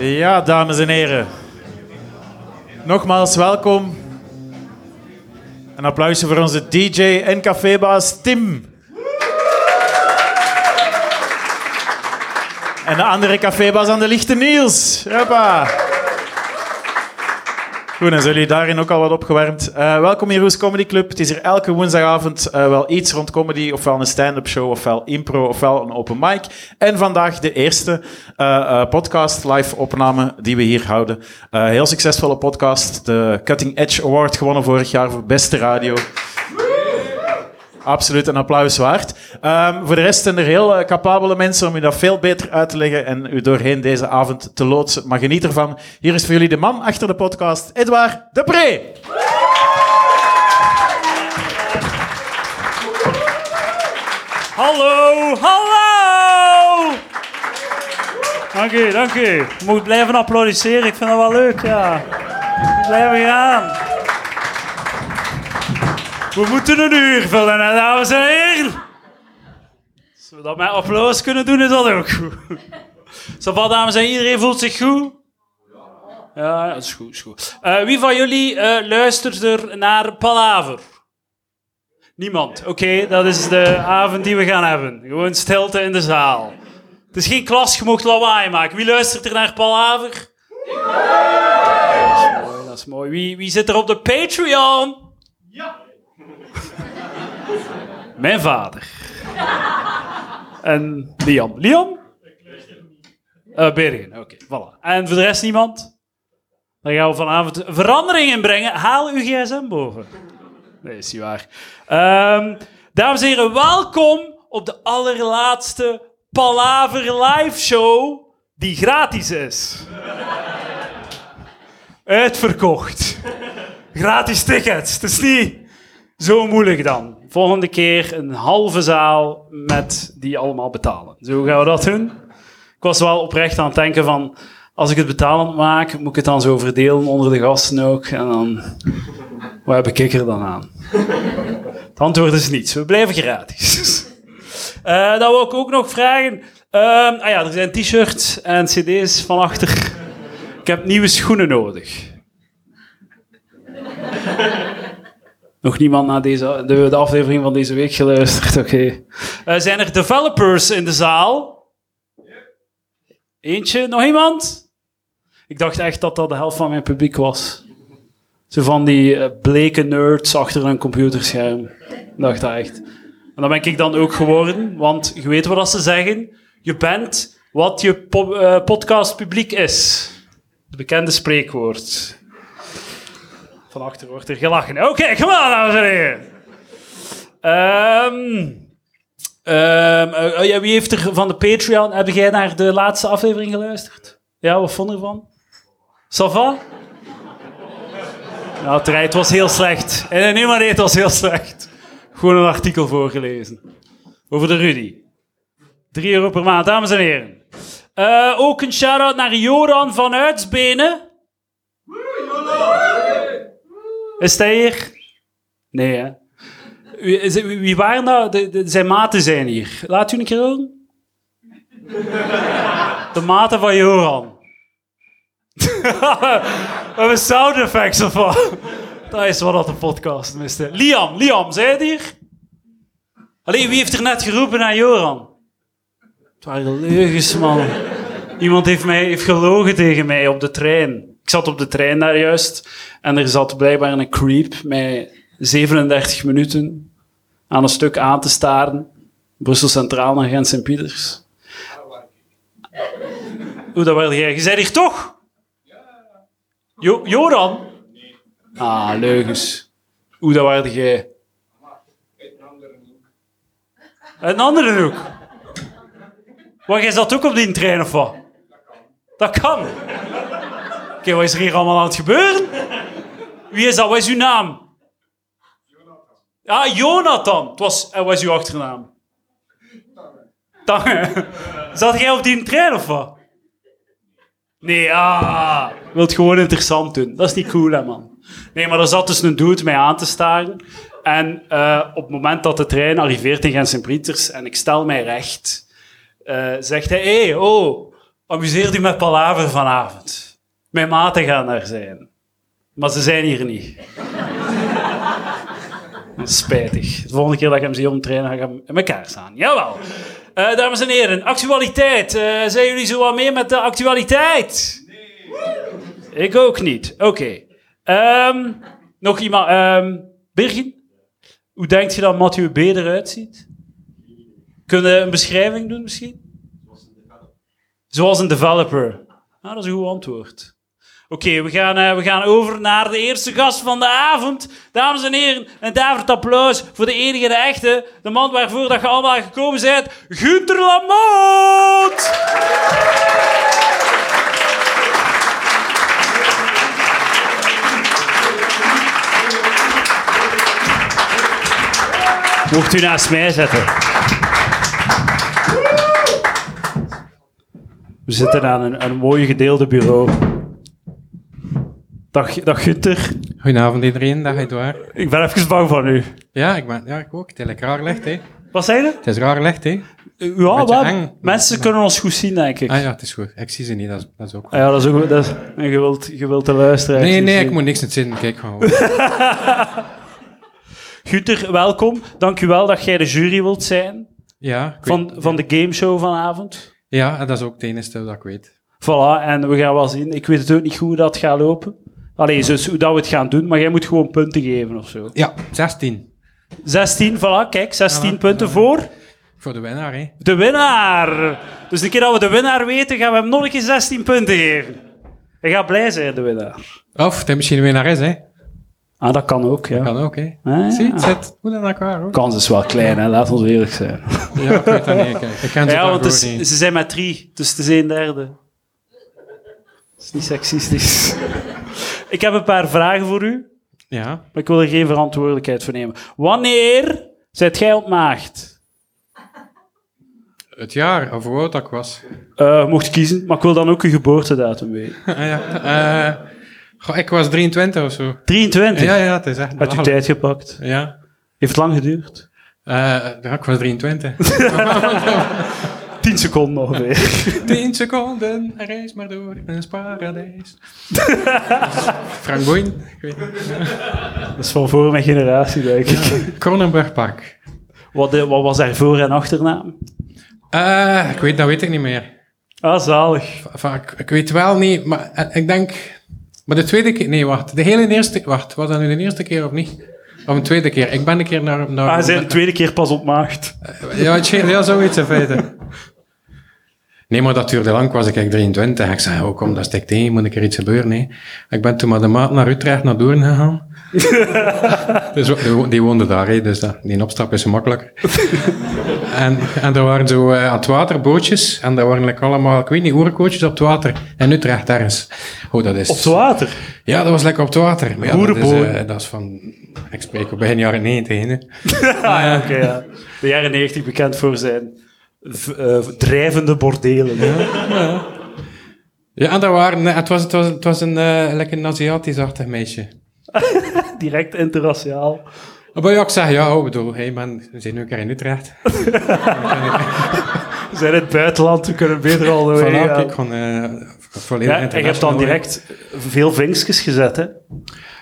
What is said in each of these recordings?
Ja, dames en heren. Nogmaals welkom. Een applausje voor onze DJ en cafébaas Tim. En de andere cafébaas aan de lichte Niels. Hoppa. Goed, zijn jullie daarin ook al wat opgewarmd. Uh, welkom in Roes Comedy Club. Het is hier elke woensdagavond uh, wel iets rond comedy, ofwel een stand-up show, ofwel impro, ofwel een open mic. En vandaag de eerste uh, podcast, live opname die we hier houden. heel succesvolle podcast. De Cutting Edge Award gewonnen vorig jaar voor beste radio absoluut een applaus waard. Um, voor de rest zijn er heel uh, capabele mensen om u dat veel beter uit te leggen en u doorheen deze avond te loodsen. Maar geniet ervan. Hier is voor jullie de man achter de podcast, Edouard Depré. Hallo, hallo! Dank u, dank u. Je moet blijven applaudisseren, ik vind dat wel leuk, ja. Blijven gaan. We moeten een uur vullen, hè, dames en heren. Als we dat met applaus kunnen doen, is dat ook goed. Zoveel dames en iedereen voelt zich goed? Ja, dat is goed. Goed. Uh, wie van jullie uh, luistert er naar Palaver? Niemand. Oké, dat is de avond die we gaan hebben. Gewoon stilte in de zaal. Het is geen klas, je lawaai maken. Wie luistert er naar Palaver? Dat is mooi, dat is mooi. Wie, wie zit er op de Patreon? Ja. Mijn vader. En Liam. Liam? Uh, Bergen, oké, voilà. En voor de rest niemand? Dan gaan we vanavond verandering inbrengen. Haal uw gsm boven. Nee, is niet waar. Um, dames en heren, welkom op de allerlaatste Palaver live show die gratis is. Uitverkocht. Gratis tickets. Het is niet zo moeilijk dan. Volgende keer een halve zaal met die allemaal betalen. Zo gaan we dat doen. Ik was wel oprecht aan het denken van... Als ik het betalend maak, moet ik het dan zo verdelen onder de gasten ook. En dan... Wat heb ik er dan aan? Het antwoord is niets. We blijven gratis. Uh, dan wil ik ook nog vragen... Uh, ah ja, er zijn t-shirts en cd's van achter. Ik heb nieuwe schoenen nodig. Nog niemand naar deze, de, de aflevering van deze week geluisterd. Oké. Uh, zijn er developers in de zaal? Eentje? Nog iemand? Ik dacht echt dat dat de helft van mijn publiek was. Zo van die uh, bleke nerds achter een computerscherm. Ik dacht dat echt. En dat ben ik dan ook geworden, want je weet wat ze zeggen. Je bent wat je po uh, podcastpubliek is. Het bekende spreekwoord. Achter wordt er gelachen. Oké, okay, kom dames en heren. Um, um, ja, wie heeft er van de Patreon... Heb jij naar de laatste aflevering geluisterd? Ja, wat vond je ervan? Sava? Nou, het was heel slecht. En nee, maar nee, het was heel slecht. Gewoon een artikel voorgelezen. Over de Rudy. 3 euro per maand, dames en heren. Uh, ook een shout-out naar Joran van Uitsbenen. Is hij hier? Nee, hè? Wie, wie waren dat? De, zijn maten zijn hier. Laat u een keer horen. De maten van Joran. We hebben sound effects of wat? Dat is wat dat de podcast miste. Liam, Liam, zei het hier? Alleen, wie heeft er net geroepen naar Joran? Het waren leugens, man. Iemand heeft, mij, heeft gelogen tegen mij op de trein. Ik zat op de trein daar juist en er zat blijkbaar een creep met 37 minuten aan een stuk aan te staren. Brussel Centraal naar Gent Sint-Pieters. Hoe dat werd jij? Je zei hier toch? Jo Joran? Ah, leugens. Hoe dat werd jij? Een andere hoek. Want jij zat ook op die trein of wat? Dat kan okay, wat is er hier allemaal aan het gebeuren? Wie is dat? Wat is uw naam? Jonathan. Ah, Jonathan. Het was, wat is uw achternaam? Tange. Zat jij op die trein of wat? Nee, ah. Wilt gewoon interessant doen. Dat is niet cool, hè, man. Nee, maar er zat dus een dude mij aan te staren. En uh, op het moment dat de trein arriveert in Gent Sint-Pieters en ik stel mij recht, uh, zegt hij, hé, hey, oh, Amuseert u met Palaver vanavond. Mijn maten gaan daar zijn. Maar ze zijn hier niet. Spijtig. De volgende keer dat ik hem zie omtrainen, ga ik hem in elkaar staan. Jawel. Eh, dames en heren, actualiteit. Eh, zijn jullie zo wat mee met de actualiteit? Nee. Ik ook niet. Oké. Ehm, nog iemand. ehm Birgin? Hoe denkt je dat Mathieu B. eruit ziet? Kunnen we een beschrijving doen misschien? Zoals een developer. Ah, dat is een goed antwoord. Oké, we, gaan, eh, we gaan over naar de eerste gast van de avond. Dames en heren, een davert applaus voor de enige en de echte. De man waarvoor dat je allemaal gekomen bent. Gunther Lamoot! Mocht u naast mij zetten. We zitten aan een, een mooi gedeelde bureau. Dag, dag Gunther. Goedenavond iedereen, dag Edouard. Ik ben even bang van u. Ja, ik, ben, ja, ik ook. Het is raar licht, hè. Wat zei je? Het is raar licht, hè. Ja, eng. mensen kunnen ons goed zien, denk ik. Ah ja, het is goed. Ik zie ze niet, dat is, dat is ook goed. Ah ja, dat is ook goed. Dat is, en je wilt, je wilt de luisteraar Nee, zien nee, ik moet niks in zitten. Kijk gewoon. Gunther, welkom. Dank u wel dat jij de jury wilt zijn Ja, weet- van, van de gameshow vanavond. ja, dat is ook het enige dat ik weet. Voilà, en we gaan wel zien. Ik weet het ook niet goed hoe dat gaat lopen. Allee, dus hoe dat we het gaan doen, maar jij moet gewoon punten geven of zo. Ja, 16. 16, voilà, kijk, 16 Ja, punten voor Voor de winnaar, hè. de winnaar. Dus de keer dat we de winnaar weten, gaan we hem nog een keer 16 punten geven. Hij gaat blij zijn, de winnaar. Of is misschien een winnares, hè. Ah, dat kan ook, ja. Kan ook, hè. Ah, ja. Zie, het zit goed aan elkaar, hoor. kans is wel klein, hè? laat ons eerlijk zijn. Ja, ik weet dat niet. Kijk, ik Ja, want is- ze zijn met drie, dus het is een derde. Dat is niet seksistisch. Ik heb een paar vragen voor u, Ja. maar ik wil er geen verantwoordelijkheid voor nemen. Wanneer zijt jij ontmaagd? Het jaar, of hoe oud dat ik was. Je mocht kiezen, maar ik wil dan ook uw geboortedatum weten. Ah, ja. Eh, goh, ik was 23 of zo. 23. Ja, ja, het is echt Had belachelijk. tijd gepakt? Ja. Heeft het lang geduurd? Eh, ja, ik was 23. 10 seconden ongeveer. 10 seconden, reis maar door in een paradijs. Frank Boeien, ik weet niet. Dat is van voor mijn generatie, denk ik. Kronenberg Park. Wat, eh, wat was daar voor- en achternaam? Eh, ik weet, dat weet ik niet meer. Ah, zalig. Enfin, ik, weet wel niet, maar eh, ik denk... Maar de tweede keer... Nee, wacht. De hele eerste... Wacht, was dat nu de eerste keer of niet? Of een tweede keer? Ik ben een keer naar... naar Ah, hij zijn de tweede keer pas ontmaagd. Ja, het scheelt heel zoiets in feite. Nee, maar dat duurde lang, was ik eigenlijk 23. Ik zei, oh kom, dat stikt één, moet een keer iets gebeuren. Nee. Ik ben toen met de maat naar Utrecht, naar Doorn gegaan. dus, die, wo- die woonde daar, hè, dus dat, die opstap is zo makkelijk. en, en er waren zo eh, aan het water bootjes, en daar waren like, allemaal, ik weet niet, oerkootjes op het water. In Utrecht ergens. Oh, dat is... Op het water. Ja, dat was lekker op het water. Maar ja, dat, is, Boerenboot. eh, dat is van... Ik spreek op begin jaren 90, hè. Ah, ja, oké, ja. De jaren 90 bekend voor zijn eh, drijvende bordelen. Ja, en daar waren, het was, het was, het was een, eh lekker Aziatisch-achtig meisje. Direct interraciaal. Maar ja, ik zeg, ja, oh, bedoel, hey man, we zijn nu een keer in Utrecht. We zijn in het buitenland, we kunnen beter al Voilà, way gaan. kijk, gewoon eh volledig Ja, en je hebt dan direct veel vinkjes gezet, hè?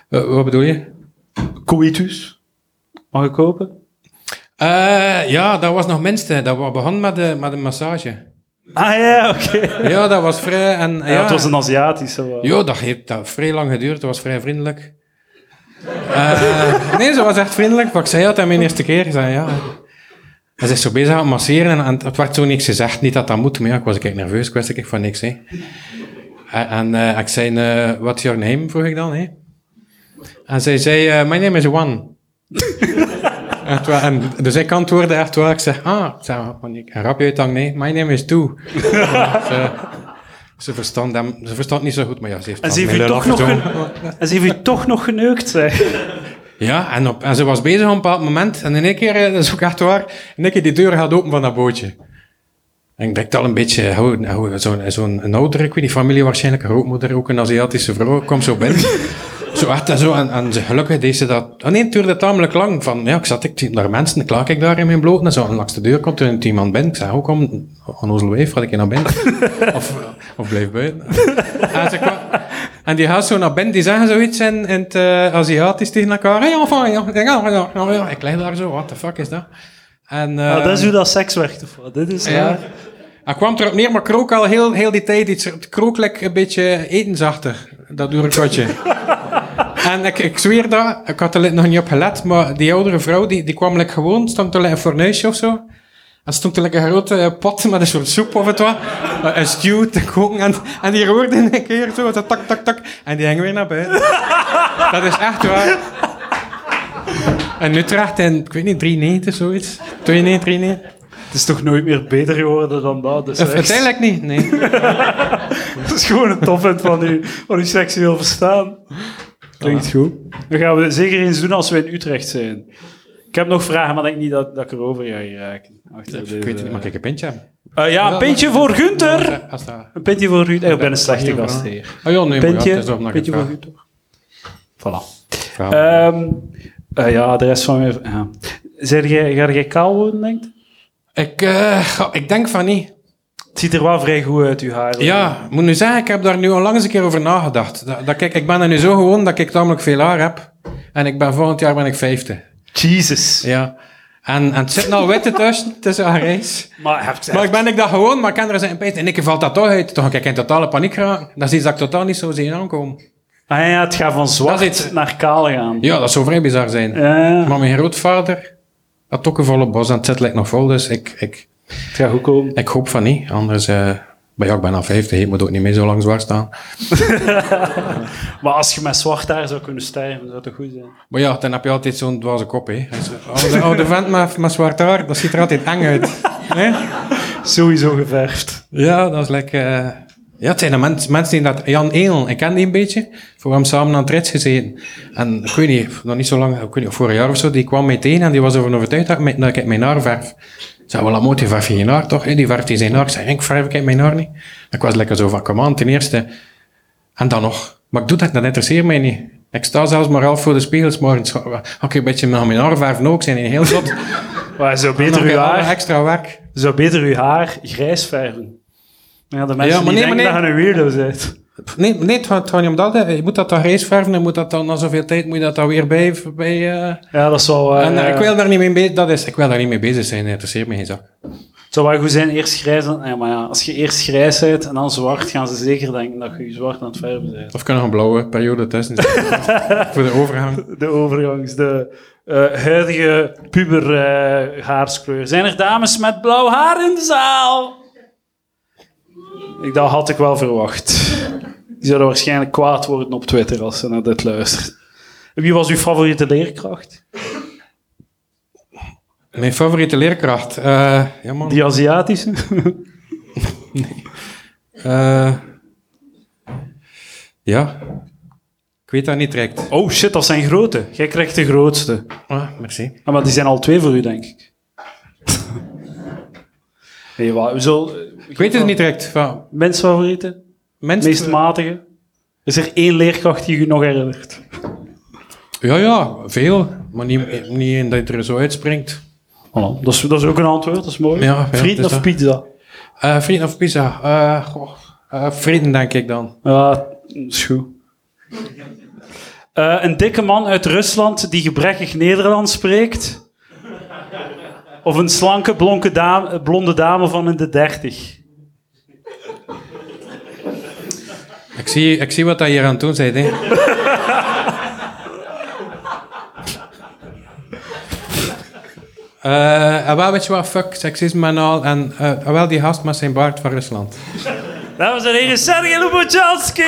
wat bedoel je? Coitus. Mag ik kopen? Eh, ja, dat was nog minste. Dat was begonnen met de, met de massage. Ah ja, oké. Ja, dat was vrij... En, ja, Ja, het was een Aziatische. wel. Ja, dat heeft dat vrij lang geduurd. Dat was vrij vriendelijk. Eh, nee, ze was echt vriendelijk. Wat ik zei had, mijn eerste keer. Zei, ja... Hij is zo bezig aan het masseren en, en het werd zo niks gezegd. Niet dat dat moet, maar ja, ik was een keer nerveus. Ik wist ik van niks, hè. En, en eh, ik zei, eh what's your name? Vroeg ik dan, hè. En zij zei, eh, my name is Juan. Echt waar. en, dus ik antwoordde echt wel. Ik zeg, ah, ik zeg, ik- een rapje uithangen, nee. My name is Toe. ze, ze, verstand hem, ze verstand niet zo goed, maar ja, ze heeft En ze heeft, u toch nog en ze heeft u toch nog geneukt, zeg. Ja, en, op, en ze was bezig op een bepaald moment. En in één keer, eh, dat is ook echt waar, in één keer die deur gaat open van dat bootje. En ik denk al een beetje, zo'n een oudere, ik weet niet, familie waarschijnlijk, een grootmoeder, ook een Aziatische vrouw, komt zo binnen. Zo echt en zo. En, en ze- gelukkig deed ze dat... Oh nee, het duurde tamelijk lang. Van, ja, ik zat ik, zie daar mensen, dan klaag ik daar in mijn bloot. En zo, en langs de deur komt er iemand binnen. Ik zei, hoe kom, onnozel wijf, had ik je naar binnen? of, of blijf buiten. en, ze kwam, en die gaat zo naar binnen, die zeggen zoiets in, in het eh, Aziatisch tegen elkaar. Ja, van, ja, ja, ja, ja, ja. Ik lig daar zo, what the fuck is dat? En, eh, Ah, dat is hoe dat seks werkt, of wat? Dit is ja. raar. Hij kwam erop neer, maar krook al heel, heel die tijd iets. Krook like een beetje etensachtig, dat doorkotje. en ik, ik zweer dat, ik had er nog niet op gelet, maar die oudere vrouw, die, die kwam like gewoon, stond er like een fornuisje of zo. En stond er like een grote eh, pot met een soort soep of het wat. eh, Een stew te koken. En, en die roerde in een keer zo, tak, tak, tak. En die ging weer naar buiten. dat is echt waar. En Utrecht in, ik weet niet, 93 zoiets. 92, 93. Het is toch nooit meer beter geworden dan dat? Dus Of, uiteindelijk niet, nee. Dat is gewoon een toppunt van uw, van seksueel verstaan. Klinkt goed. Dat gaan we zeker eens doen als we in Utrecht zijn. Ik heb nog vragen, maar ik denk niet dat, dat ik erover ga geraken. Achter Ik weet het niet, mag ik een pintje hebben? Eh, ja, een pintje voor Gunther! Als dat... Een pintje voor Gunther. Ik ben een slechte gast hier. Oh ja, nee, maar ja, Pintje, het is pintje voor. Gunther. Voilà. Vraag. Ehm, eh, ja, de rest van mijn... Ja. Zeg jij, ga jij kaal worden, denk je? Ik, eh, ik denk van niet. Het ziet er wel vrij goed uit, uw haar. Ja, ik moet nu zeggen, ik heb daar nu al langs een keer over nagedacht. Dat, dat, ik, ik ben er nu zo gewoon dat ik tamelijk veel haar heb. En ik ben volgend jaar ben ik 50. Jesus. Ja. En, en het zit al witte tussen, tussen haar reis. Maar heb Maar ik ben ik dat gewoon, maar kinderen zijn in En ik valt dat toch uit. Toch ik in totale paniek geraken. Dat is iets dat ik totaal niet zo zie aankomen. Ah ja, het gaat van zwart iets- naar kaal gaan. Ja, dat zou vrij bizar zijn. Ja, Maar mijn grootvader had ook een volle bos en het zit like nog vol. Dus ik, ik, het gaat goed komen. ik hoop van niet. Anders, eh maar ja, ik ben al 50, ik moet ook niet meer zo lang zwart staan. Maar als je met zwart haar zou kunnen sterven, zou dat goed zijn. Maar ja, dan heb je altijd zo'n dwaze kop, hè. Oude, oude vent met, met zwart haar, dat ziet er altijd eng uit. Nee? Sowieso geverfd. Ja, dat is lekker... eh, Ja, het zijn de mens, mensen die dat... Jan Eel, ik ken die een beetje. Voor hem samen aan het rit gezeten. En ik weet niet, nog niet zo lang, ik weet niet, vorig jaar of zo, die kwam mij tegen en die was ervan overtuigd dat ik, dat ik mijn haar verf. Zei, wel, die verf je haar toch? hè? Die verft hij zijn haar. Ik zei, ik verf ik mijn haar niet. Ik was lekker zo van, kom aan, ten eerste. En dan nog. Maar ik doe dat, dat interesseert mij niet. Ik sta zelfs maar half voor de spiegels morgens. Oké, een beetje naar mijn haar verven ook, zijn die heel zot. Maar Nog beter uw haar, extra werk. zou beter uw haar grijs verven. Ja, de mensen Ja, maar die nee, denken maar dat je een weirdo bent. Nee, nee het, gaat, het niet om dat. hè. Je moet dat dan reis verven en moet dat dan na zoveel tijd moet je dat dan weer bij... bij eh, Ja, dat zou... eh, en eh, ik wil daar niet mee bezig... Dat is, ik wil daar niet mee bezig zijn. Dat interesseert me geen zak. Het zou wel goed zijn, eerst grijs... dan- Ja, maar ja, als je eerst grijs bent en dan zwart, gaan ze zeker denken dat je zwart aan het verven bent. Of kan nog een blauwe periode zitten. Voor de overgang. De overgangs, de huidige puber haarskleur. Zijn er dames met blauw haar in de zaal? Ik, dat had ik wel verwacht. Die zouden waarschijnlijk kwaad worden op Twitter als ze naar dit luisteren. Wie was uw favoriete leerkracht? Mijn favoriete leerkracht? Eh, ja, man. Die Aziatische? Eh, ja. Ik weet dat niet direct. Oh shit, dat zijn grote. Jij krijgt de grootste. Ah, merci. Ah, maar die zijn al twee voor u, denk ik. Nee, wat, we zullen... Ik weet het niet direct. Van, Minst favoriete? mensen, Meest matige? Is er één leerkracht die je nog herinnert? Ja, ja, veel. Maar niet, niet in dat je er zo uitspringt. Voilà. Dat, is, dat is ook een antwoord, dat is mooi. Ja, ja, Frieten is of dat. pizza? Eh vrienden of pizza? Eh goh, eh, vrienden, denk ik dan. Ja, dat is goed. Eh, een dikke man uit Rusland die gebrekkig Nederlands spreekt. Of een slanke blonke dame, blonde dame van in de dertig. Ik zie, ik zie wat hij hier aan het doen bent, hè. En wel, weet je wat, fuck seksisme en al. En eh, wel die gast met zijn baard van Rusland. Dames en heren, Sergej Lubochanski!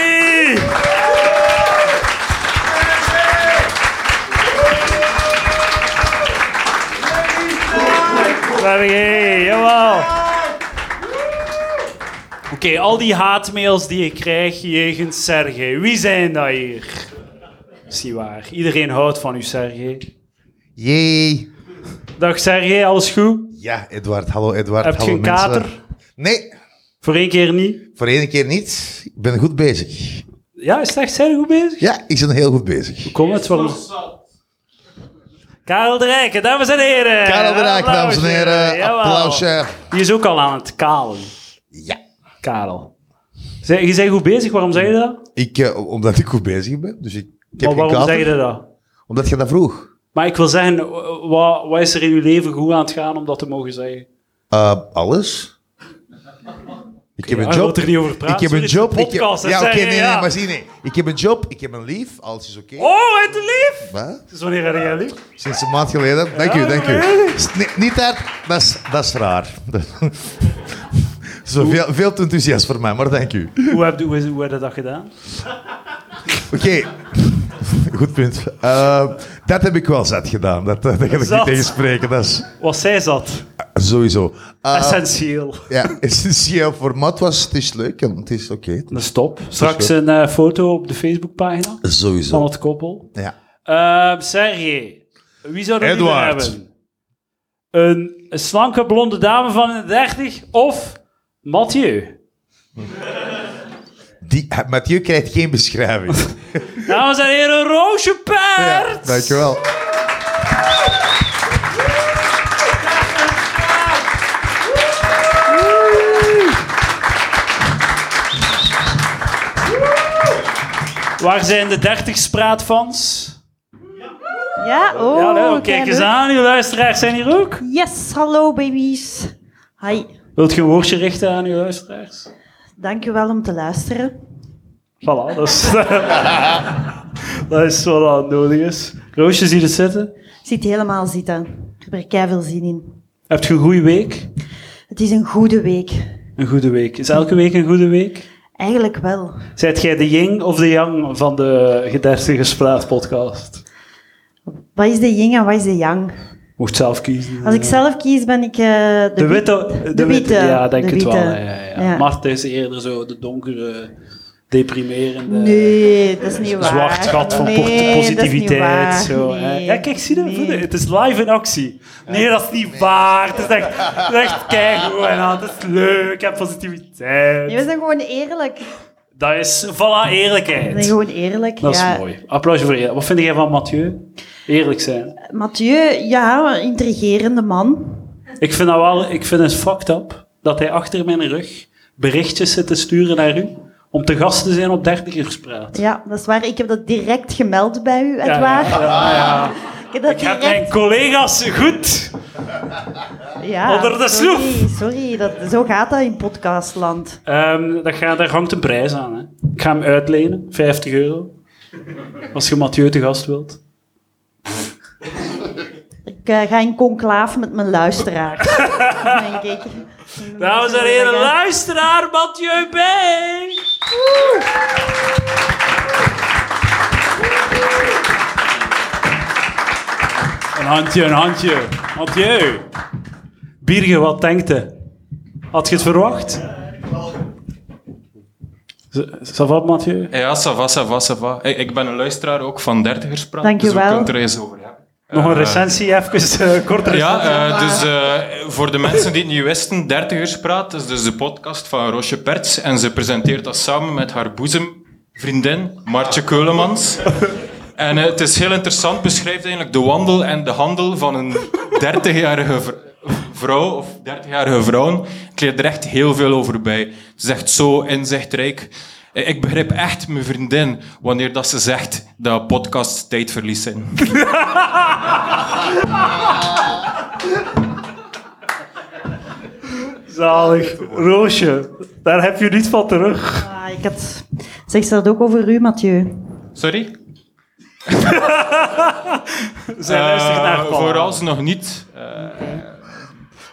Sergej, jawel. Oké, al die haatmails die ik krijg jegens Sergej, wie zijn dat hier? Is niet waar. Iedereen houdt van u, Sergej. Jee. Dag Sergej, alles goed? Ja, Edward. Hallo Edward. Heb je Hallo een mensen. kater? Nee, Voor één keer niet? voor één keer niet. Ik ben goed bezig. Ja, is het echt? Zijn goed bezig? Ja, ik ben heel goed bezig. Kom het, waarom... Karel de Rijken, dames en heren. Karel de Rijk, dames en heren. Jawel. Applausje. Die is ook al aan het kalen. Ja. Karel. Je bent goed bezig, waarom zeg je dat? Ik, eh, omdat ik goed bezig ben. Dus ik, ik heb Maar waarom zeg je dat? Omdat je dat vroeg. Maar ik wil zeggen, wat, wat is er in je leven goed aan het gaan om dat te mogen zeggen? Eh, alles. Ik heb een je job. er niet over praten. Ik heb een job. Ik heb, ja, oké, nee, nee, maar zie, nee. Ik heb een job, ik heb een lief, alles is oké. Oh, het lief! Wat? Dus wanneer heb jij lief? Sinds een maand geleden. Dank u, dank u. Niet dat, dat is raar. Zo veel, veel te enthousiast voor mij, maar dank u. Hoe heb, je- hoe, hoe heb je dat gedaan? Oké, goed punt. Eh, dat heb ik wel zat gedaan. Dat, dat, dat ga ik Zat? niet tegen spreken. Dat is Was zij zat? sowieso. Eh, Essentieel. ja, essentieel format was, het is leuk en het is oké. Stop. Straks een eh, foto op de Facebookpagina van Sowieso. het koppel. Ja. Ehm Sergej, wie zou er hebben? Een, een slanke blonde dame van de 30 of Mathieu? Die, Mathieu krijgt geen beschrijving. Dames en heren, Roosje ja, Paard! dankjewel. Waar zijn de 30 spraatfans? Ja, oh, ja, nee, kijk eens aan, uw luisteraars zijn hier ook. Yes, hallo baby's. Hi, Wilt je een woordje richten aan uw luisteraars? dank u wel om te luisteren. Voilà, dat is, dat is wat nodig is. Roosje, zie je het zitten? Zit helemaal zitten. Ik heb er kei veel zin in. Heb je een goede week? Het is een goede week. Een goede week. Is elke week een goede week? Eigenlijk wel. Zijt jij de yin of de yang van de Gederstige Spraat podcast? Wat is de yin en wat is de yang? Mocht zelf kiezen. Als ik zelf kies, ben ik eh, de, de wit- witte, de witte. Ja, denk de het wel. witte. Ja, ja, ja. Ja. Marten is eerder zo de donkere, deprimerende... Nee, dat is niet waar. Zwart gat van nee, dat is positiviteit. Zo, hè. Nee, Ja, kijk, zie je? nee. je? Het is live in actie. Nee, dat is niet waar. Het is echt, het is echt keigoed. En het is leuk. Ik heb positiviteit. We zijn gewoon eerlijk. Dat is, voilà, eerlijkheid. We zijn gewoon eerlijk. Dat is mooi. Applausje voor je. Wat vind jij van Mathieu? Eerlijk zijn. Mathieu, ja, een intrigerende man. Ik vind dat wel, ik vind het fucked up dat hij achter mijn rug berichtjes zit te sturen naar u om te gast te zijn op dertigerspraat. Ja, dat is waar. Ik heb dat direct gemeld bij u, Edouard. ja, ja, ja. Ik heb mijn collega's goed. Ja, onder de sorry, sloef. Sorry, dat, zo gaat dat in podcastland. Ehm, dat gaat, daar hangt een prijs aan. Hè. Ik ga hem uitlenen, 50 euro. Als je Mathieu te gast wilt. Ik eh, ga in conclaaf met mijn luisteraar. denk ik. Dames en heren, luisteraar Mathieu B. Een handje, een handje. Mathieu. Bierge, wat denkt je? Had je het verwacht? Ça va, Mathieu? Ja, ça va, ça va, ça va. Ik, ik ben een luisteraar ook van Dertigerspraat. Dank je dus we wel. kunnen het er eens over. Nog een Eh, recensie, even uh, kort Ja, eh, dus voor de mensen die het niet wisten, Dertigerspraat is dus de podcast van Roosje Perts. En ze presenteert dat samen met haar boezemvriendin, Martje Keulemans. En het is heel interessant, beschrijft eigenlijk de wandel en de handel van een 30-jarige v- vrouw, of 30-jarige vrouw. Ik leer er echt heel veel over bij. Het is echt zo inzichtrijk. Eh, Ik begrijp echt mijn vriendin wanneer dat ze zegt dat podcasts tijdverlies zijn. Zalig. Roosje, daar heb je niet van terug. Ah, ik had... Zeg ze dat ook over u, Mathieu? Sorry? Zij luistert naar Eh, Paul. Vooralsnog niet. Eh,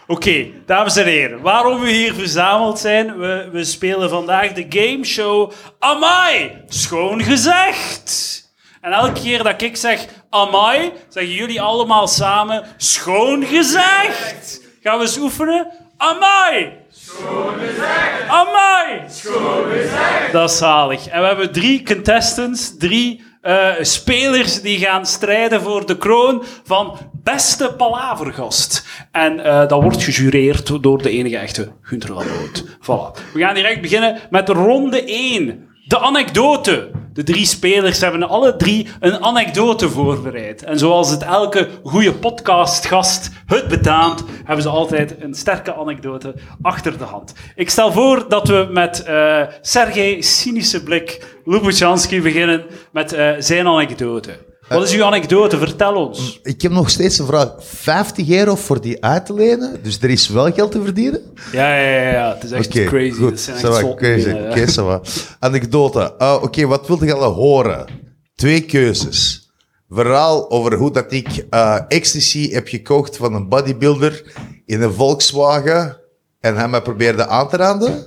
Oké, dames en heren, waarom we hier verzameld zijn, we, we spelen vandaag de gameshow Amai, schoon gezegd. En elke keer dat ik zeg Amai, zeggen jullie allemaal samen schoon gezegd. Gaan we eens oefenen? Amai! Schoon gezegd! Amai! Schoon gezegd! Dat is zalig. En we hebben drie contestants, drie eh, spelers die gaan strijden voor de kroon van beste palavergast. En eh, dat wordt gejureerd door de enige echte Gunther Lanoot. Voilà. We gaan direct beginnen met ronde 1. De anekdote. De drie spelers hebben alle drie een anekdote voorbereid. En zoals het elke goede podcastgast het betaamt, hebben ze altijd een sterke anekdote achter de hand. Ik stel voor dat we met eh Sergej Cynische Blik Lubuschansky beginnen met eh, zijn anekdote. Wat is uw anekdote? Vertel ons. Ik heb nog steeds een vraag. 50 euro voor die uit te lenen? Dus er is wel geld te verdienen? Ja, ja, ja, ja. het is echt crazy. goed. Dat zijn echt crazy. Oké. Anekdote. Ah, Oké, wat wilde je al horen? Twee keuzes. Verhaal over hoe dat ik eh, ecstasy heb gekocht van een bodybuilder in een Volkswagen en hij mij probeerde aan te randen.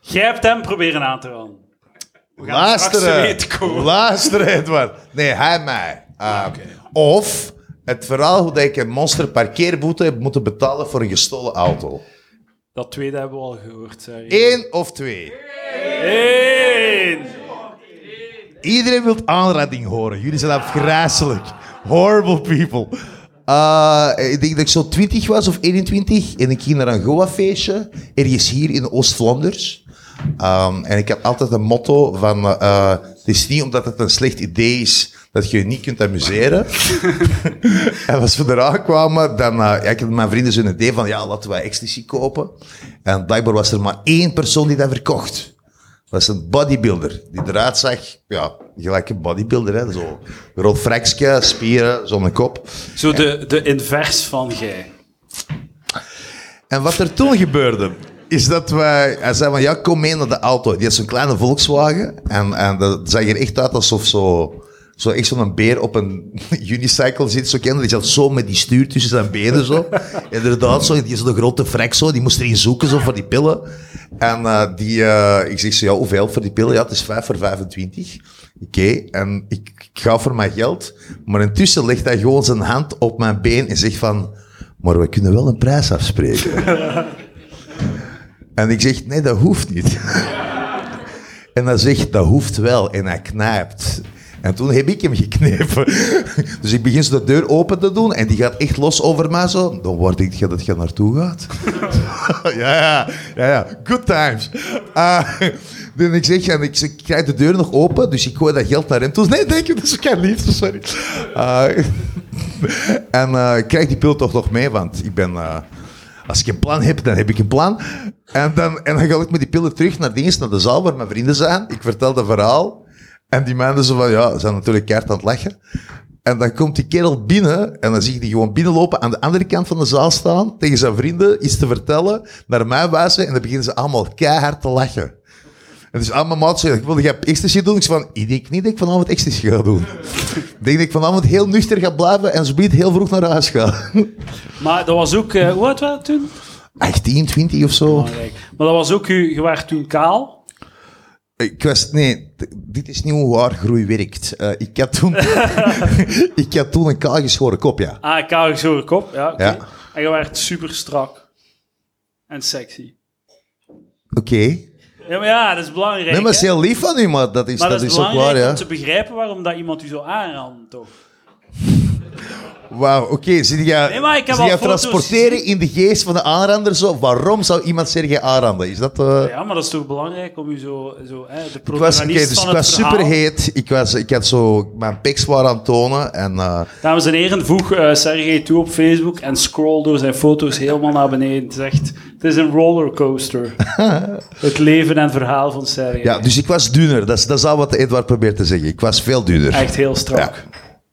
Jij hebt hem proberen aan te randen. We gaan straks te Luisteren. Luisteren, Edward. Nee, hij mij. Uh, Of het verhaal hoe dat ik een monster parkeerboete heb moeten betalen voor een gestolen auto. Dat tweede hebben we al gehoord. Sorry. Eén of twee? Eén. Iedereen wil aanrading horen. Jullie zijn afgrijzelijk. Horrible people. Uh, ik denk dat ik zo 20 was of 21 en ik ging naar een Goa-feestje, ergens hier in Oost-Vlaanders. Um, en ik had altijd een motto van, uh, het is niet omdat het een slecht idee is dat je je niet kunt amuseren. en als we eraan kwamen, dan uh, ja, ik had mijn vrienden zo'n idee van, ja, laten wij ecstasy kopen. En blijkbaar was er maar één persoon die dat verkocht. Dat is een bodybuilder die eruit zag, ja, gelijk een bodybuilder, hè. Zo, rood frekske, spieren, zo'n kop. Zo de, de invers van jij. En wat er toen gebeurde, is dat wij... Hij zei van, ja, kom mee naar de auto. Die had zo'n kleine Volkswagen. En, en dat zag er echt uit alsof zo... Zo echt zo'n beer op een unicycle zit, zo kennen. Die zat zo met die stuur tussen zijn benen, zo. Inderdaad, zo. Die is zo'n grote frek, zo. Die moest erin zoeken, zo, voor die pillen. En eh, die... eh, ik zeg zo, ja, hoeveel voor die pillen? Ja, het is 5 voor 25. Oké, en ik, ik ga voor mijn geld. Maar intussen legt hij gewoon zijn hand op mijn been en zegt van... Maar we kunnen wel een prijs afspreken. En ik zeg, nee, dat hoeft niet. en hij zegt, dat hoeft wel. En hij knijpt. En toen heb ik hem geknepen. dus ik begin zo de deur open te doen en die gaat echt los over mij zo. Dan word ik dat je naartoe gaat. ja, ja, ja, ja. Good times. Dan ik zeg, ik, krijg de deur nog open, dus ik gooi dat geld naar hem toe. Nee, denk je, dat is lief, sorry. Ah, en eh, ik krijg die pil toch nog mee, want ik ben... als ik een plan heb, dan heb ik een plan. En dan, en dan ga ik met die pillen terug naar dienst, naar de zaal waar mijn vrienden zijn. Ik vertel dat verhaal. En die mensen zo van, ja, ze zijn natuurlijk keihard aan het lachen. En dan komt die kerel binnen en dan zie je die gewoon binnenlopen, aan de andere kant van de zaal staan, tegen zijn vrienden iets te vertellen, naar mij wijzen en dan beginnen ze allemaal keihard te lachen. En dus aan mijn maat zei, ik wilde jij ecstasy doen? Ik zei van, ik denk niet dat ik vanavond ecstasy ga doen. ik denk dat ik vanavond heel nuchter ga blijven en zo heel vroeg naar huis ga. Maar dat was ook... eh, hoe oud was toen? 18, 20 of zo. Belangrijk. Maar dat was ook... Je was toen kaal. Ik was, nee, dit is niet hoe haargroei werkt. Eh, ik, had toen, ik had toen een kaalgeschoren kop, ja. Ah, kaal gezoren kop. Ja. Ja. En je werd super strak. En sexy. Oké. Ja, maar ja, dat is belangrijk. Nee, maar het is hè? heel lief van maar dat is, Maar dat is ook waar, ja. om te begrijpen waarom dat iemand u zo aanrandt, toch? Wauw, oké. Zit jij, Nee, maar ik heb zit al jij foto's transporteren gezien. in de geest van de aanrander zo? Waarom zou iemand Sergej aanranden? Is dat... eh, Ja, maar dat is toch belangrijk om u zo... zo hè, de Ik was, protagonist oké, dus van ik het was verhaal- superheet. Ik, was, ik had zo mijn pics waren aan het tonen. En, eh, Dames en heren, voeg eh Sergej toe op Facebook en scroll door zijn foto's helemaal naar beneden. Het is echt... Het is een rollercoaster. het leven en verhaal van Sergej. ja, dus ik was dunner. Dat is, dat is al wat Edward probeert te zeggen. Ik was veel dunner. Echt heel strak.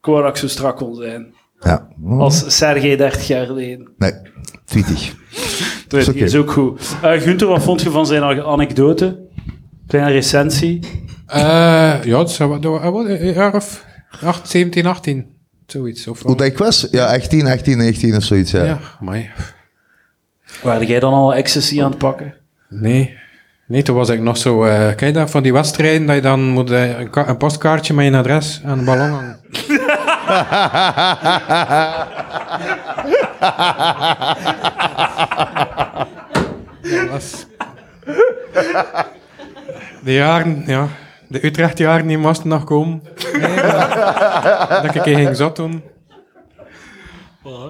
Ik wou dat ik zo strak kon zijn. Ja. Als Sergej 30 jaar geleden. Nee, 20. Dat Is oké. is ook goed. Eh Gunther, wat vond je van zijn anekdote? Kleine recensie. Eh, ja, wat, wat, wat, een jaar of 8, 17, 18. Zoiets. Of, Hoe dat ik was? Ja, 18, 18, 19 of zoiets. Ja. ja, maar Waar jij dan al ecstasy aan het pakken? Nee. Nee, toen was ik nog zo... eh kijk van die wedstrijden, dat je dan moet een, ka- een postkaartje met je adres aan de ballon hangen. Dat was... De jaren, ja... De Utrecht-jaren die moesten nog komen. Nee, maar- dat ik een ging zat doen.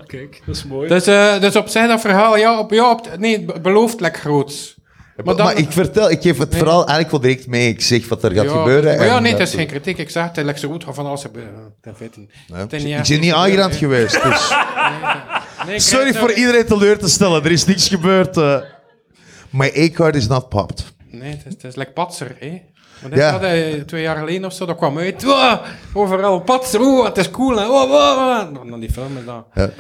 kijk, dat is mooi. Dus, eh, dus op zich dat verhaal, ja, op, ja op, nee, het be- belooft lekker groot. Maar, dan- ik vertel, ik geef het verhaal eigenlijk wel direct mee. Ik zeg wat er gaat ja, gebeuren. Maar ja, nee, dat- het is geen kritiek. Ik zeg, het zo goed van alles. Ja. Ik ben niet hè. geweest. Dus. Nee, Sorry voor iedereen teleur te stellen. Er is niks gebeurd. eh. My A-card is not popped. Nee, het is, het is like Patser, hè. Maar Ja. had hij twee jaar geleden of zo, dat kwam uit. Overal Patser, oh, het is cool. Hè. Oh. Dan- Dan die film is dat. Ja.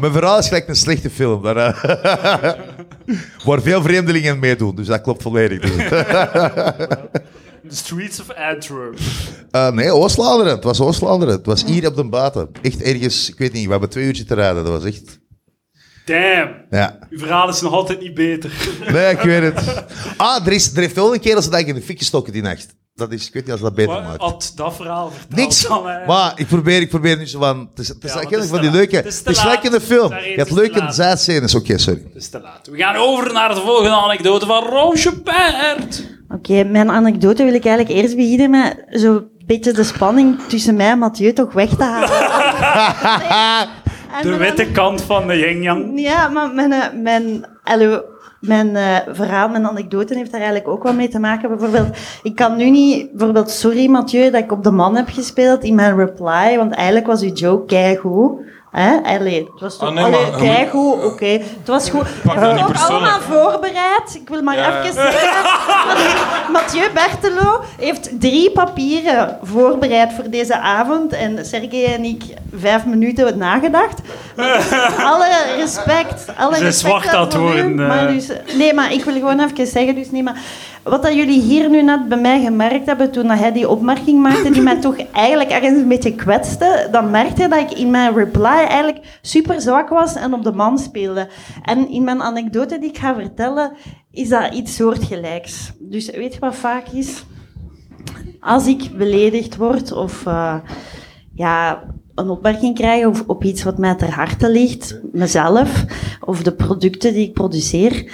Mijn verhaal is gelijk een slechte film. Daar, eh, waar veel vreemdelingen meedoen. Dus dat klopt volledig. Dus. The Streets of Antwerp. Eh, nee, Oost-Vlaanderen. Het was Oost-Vlaanderen. Het was hier op de Baten. Echt ergens, ik weet niet, we hebben twee uurtjes te rijden. Dat was echt... Damn. Ja. Uw verhaal is nog altijd niet beter. Nee, ik weet het. Ah, er, is, er heeft wel een keer als ze dat in de fik gestoken die nacht. Dat is, ik weet niet als dat beter Wat maakt. had dat verhaal verteld? Niks. dan, hè? Maar ik probeer, ik probeer nu zo van... Het is, het is Ja, eigenlijk van die leuke... Het Het is in de film. Je hebt leuke laat. zijdscènes. Oké, sorry. Het is te laat. We gaan over naar de volgende anekdote van Roosje Pert. Oké, mijn anekdote wil ik eigenlijk eerst beginnen met zo'n beetje de spanning tussen mij en Mathieu toch weg te halen. De witte kant van de yin-yang. Ja, maar mijn, eh, mijn, allee, mijn eh, verhaal, mijn anekdote heeft daar eigenlijk ook wel mee te maken. Bijvoorbeeld, ik kan nu niet, bijvoorbeeld, sorry Mathieu, dat ik op de man heb gespeeld in mijn reply, want eigenlijk was uw joke keigoed. Hè? Allee, het was toch Ah, nee, allee, maar- keigoed, oké. Het was goed. Was niet ook allemaal voorbereid. Ik wil maar Ja. even zeggen. Mathieu Bertelo heeft drie papieren voorbereid voor deze avond. En Sergej en ik vijf minuten nagedacht. Alle respect. Alle Ze respect wacht aan het worden, eh. dus, nee, maar ik wil gewoon even zeggen. Dus nee, maar wat dat jullie hier nu net bij mij gemerkt hebben toen hij die opmerking maakte, die mij toch eigenlijk ergens een beetje kwetste, dan merkte dat ik in mijn reply eigenlijk super zwak was en op de man speelde. En in mijn anekdote die ik ga vertellen, is dat iets soortgelijks. Dus weet je wat vaak is? Als ik beledigd word of eh, ja, een opmerking krijg of op iets wat mij ter harte ligt, mezelf of de producten die ik produceer,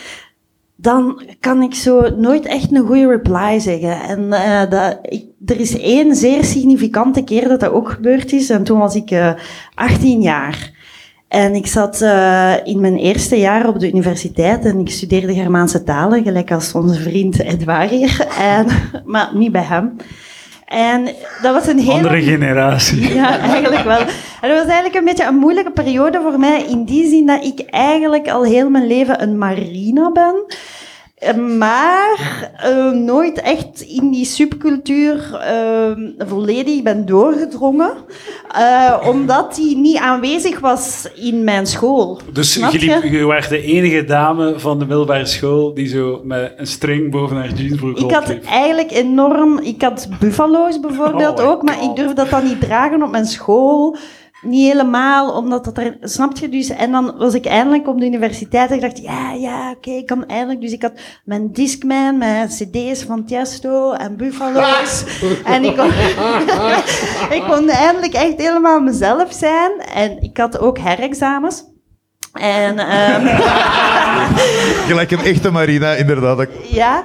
dan kan ik zo nooit echt een goede reply zeggen. En eh, dat, er is één zeer significante keer dat dat ook gebeurd is. En toen was ik eh 18 jaar. En ik zat eh, in mijn eerste jaar op de universiteit en ik studeerde Germaanse talen, gelijk als onze vriend Edouard hier. En, maar niet bij hem. En dat was een hele... Andere generatie. Ja, eigenlijk wel. En dat was eigenlijk een beetje een moeilijke periode voor mij, in die zin dat ik eigenlijk al heel mijn leven een marina ben. Eh, Maar eh, nooit echt in die subcultuur eh, volledig ben doorgedrongen, eh, omdat die niet aanwezig was in mijn school. Dus je, liep, je de enige dame van de middelbare school die zo met een string boven haar jeansbroek Ik had eigenlijk enorm... Ik had buffalo's bijvoorbeeld Oh ook, maar God. ik durfde dat dan niet dragen op mijn school. Niet helemaal, omdat dat er... Snap je dus? En dan was ik eindelijk op de universiteit en ik dacht, ja, ja, oké, ik kan eindelijk... Dus ik had mijn Discman, mijn cd's van Tiesto en buffalo's. en ik kon, ik kon eindelijk echt helemaal mezelf zijn. En ik had ook herexamens. En... ehm, Gelijk een echte Marina, inderdaad. ja.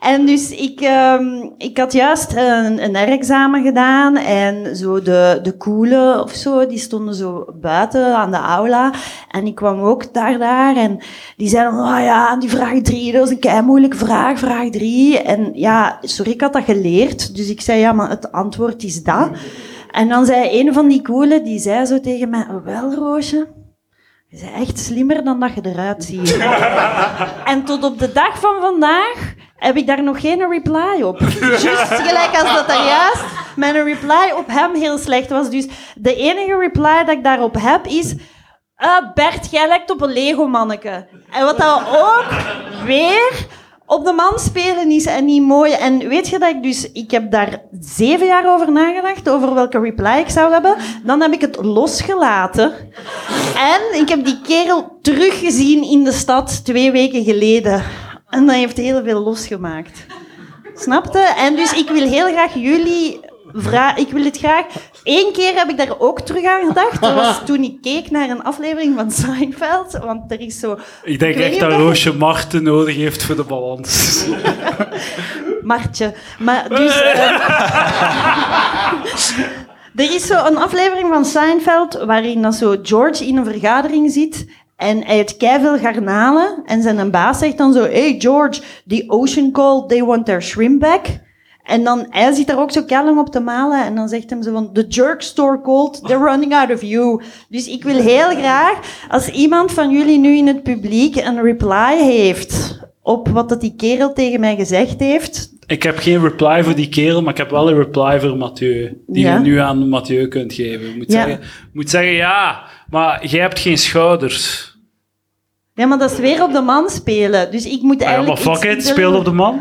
En dus ik, ehm, ik had juist een, een R-examen gedaan en zo de, de coole of zo, die stonden zo buiten aan de aula. En ik kwam ook daar, daar en die zeiden, oh ja, die vraag drie, dat was een kei moeilijke vraag, vraag drie. En ja, sorry, ik had dat geleerd, dus ik zei, ja, maar het antwoord is dat. En dan zei een van die coole, die zei zo tegen mij, oh, wel Roosje, je bent echt slimmer dan dat je eruit ziet. En tot op de dag van vandaag heb ik daar nog geen reply op. Juist gelijk als dat daar juist mijn reply op hem heel slecht was. Dus de enige reply dat ik daarop heb is... "Ah, Bert, jij lijkt op een Lego-manneke. En wat dat ook weer op de man spelen is en niet mooi. En weet je dat ik dus... Ik heb daar zeven jaar over nagedacht, over welke reply ik zou hebben. Dan heb ik het losgelaten. En ik heb die kerel teruggezien in de stad twee weken geleden. En dat heeft heel veel losgemaakt. Snapte? En dus ik wil heel graag jullie vragen. Ik wil het graag. Eén keer heb ik daar ook terug aan gedacht. Dat was toen ik keek naar een aflevering van Seinfeld. Want er is zo. Ik denk echt dat Roosje Marten nodig heeft voor de balans. Martje. Maar dus... eh, er is zo een aflevering van Seinfeld waarin dat zo George in een vergadering zit En hij heeft keiveel garnalen. En zijn baas zegt dan zo... Hey George, the ocean called, they want their shrimp back. En dan, hij zit daar ook zo kalm op te malen. En dan zegt hem zo van... The jerk store called, they're running out of you. Dus ik wil heel graag... Als iemand van jullie nu in het publiek een reply heeft... op wat dat die kerel tegen mij gezegd heeft... Ik heb geen reply voor die kerel, maar ik heb wel een reply voor Mathieu. Die Ja? je nu aan Mathieu kunt geven. Je moet, Ja. zeggen, moet zeggen, ja, maar jij hebt geen schouders. Ja, maar dat is weer op de man spelen. Dus ik moet Ah ja, maar eigenlijk... fuck iets it, speel op de man.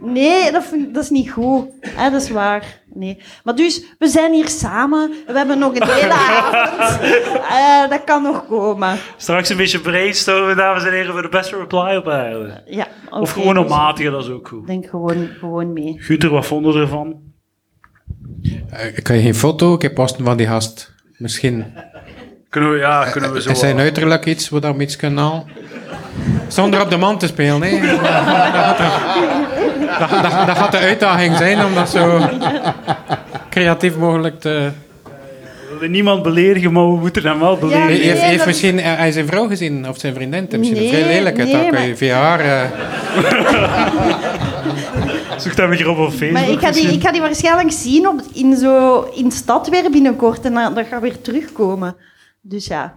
Nee, dat, vind, dat is niet goed. Hè, dat is waar. Nee. Maar dus, we zijn hier samen. We hebben nog een hele avond. Eh, dat kan nog komen. Straks een beetje brainstormen, dames en heren, voor de beste reply op aarde. Ja, Of gewoon op dus matige, dat is ook goed. Ik denk gewoon, gewoon mee. Guter, wat vonden ze ervan? Ik kan je geen foto, ik heb posten van die gast. Misschien Kunnen we, ja, kunnen we zo... is zijn wel- uiterlijk iets, waar dat we iets kunnen halen. Zonder op de man te spelen, hè. Dat, gaat dat, dat, dat gaat de uitdaging zijn om dat zo creatief mogelijk te... We willen niemand beledigen, maar we moeten hem wel Ja, beledigen. nee, Hij heeft, heeft dat- misschien eh, hij zijn vrouw gezien, of zijn vriendin. Het is Misschien Nee, vrij lelijk, nee, dat kan je maar- via haar... eh, Zoek dat weer op op Facebook. Maar ik ga, die, ik ga die waarschijnlijk zien op, in, zo, in de stad weer binnenkort. En dan- dat gaat weer terugkomen. Dus ja.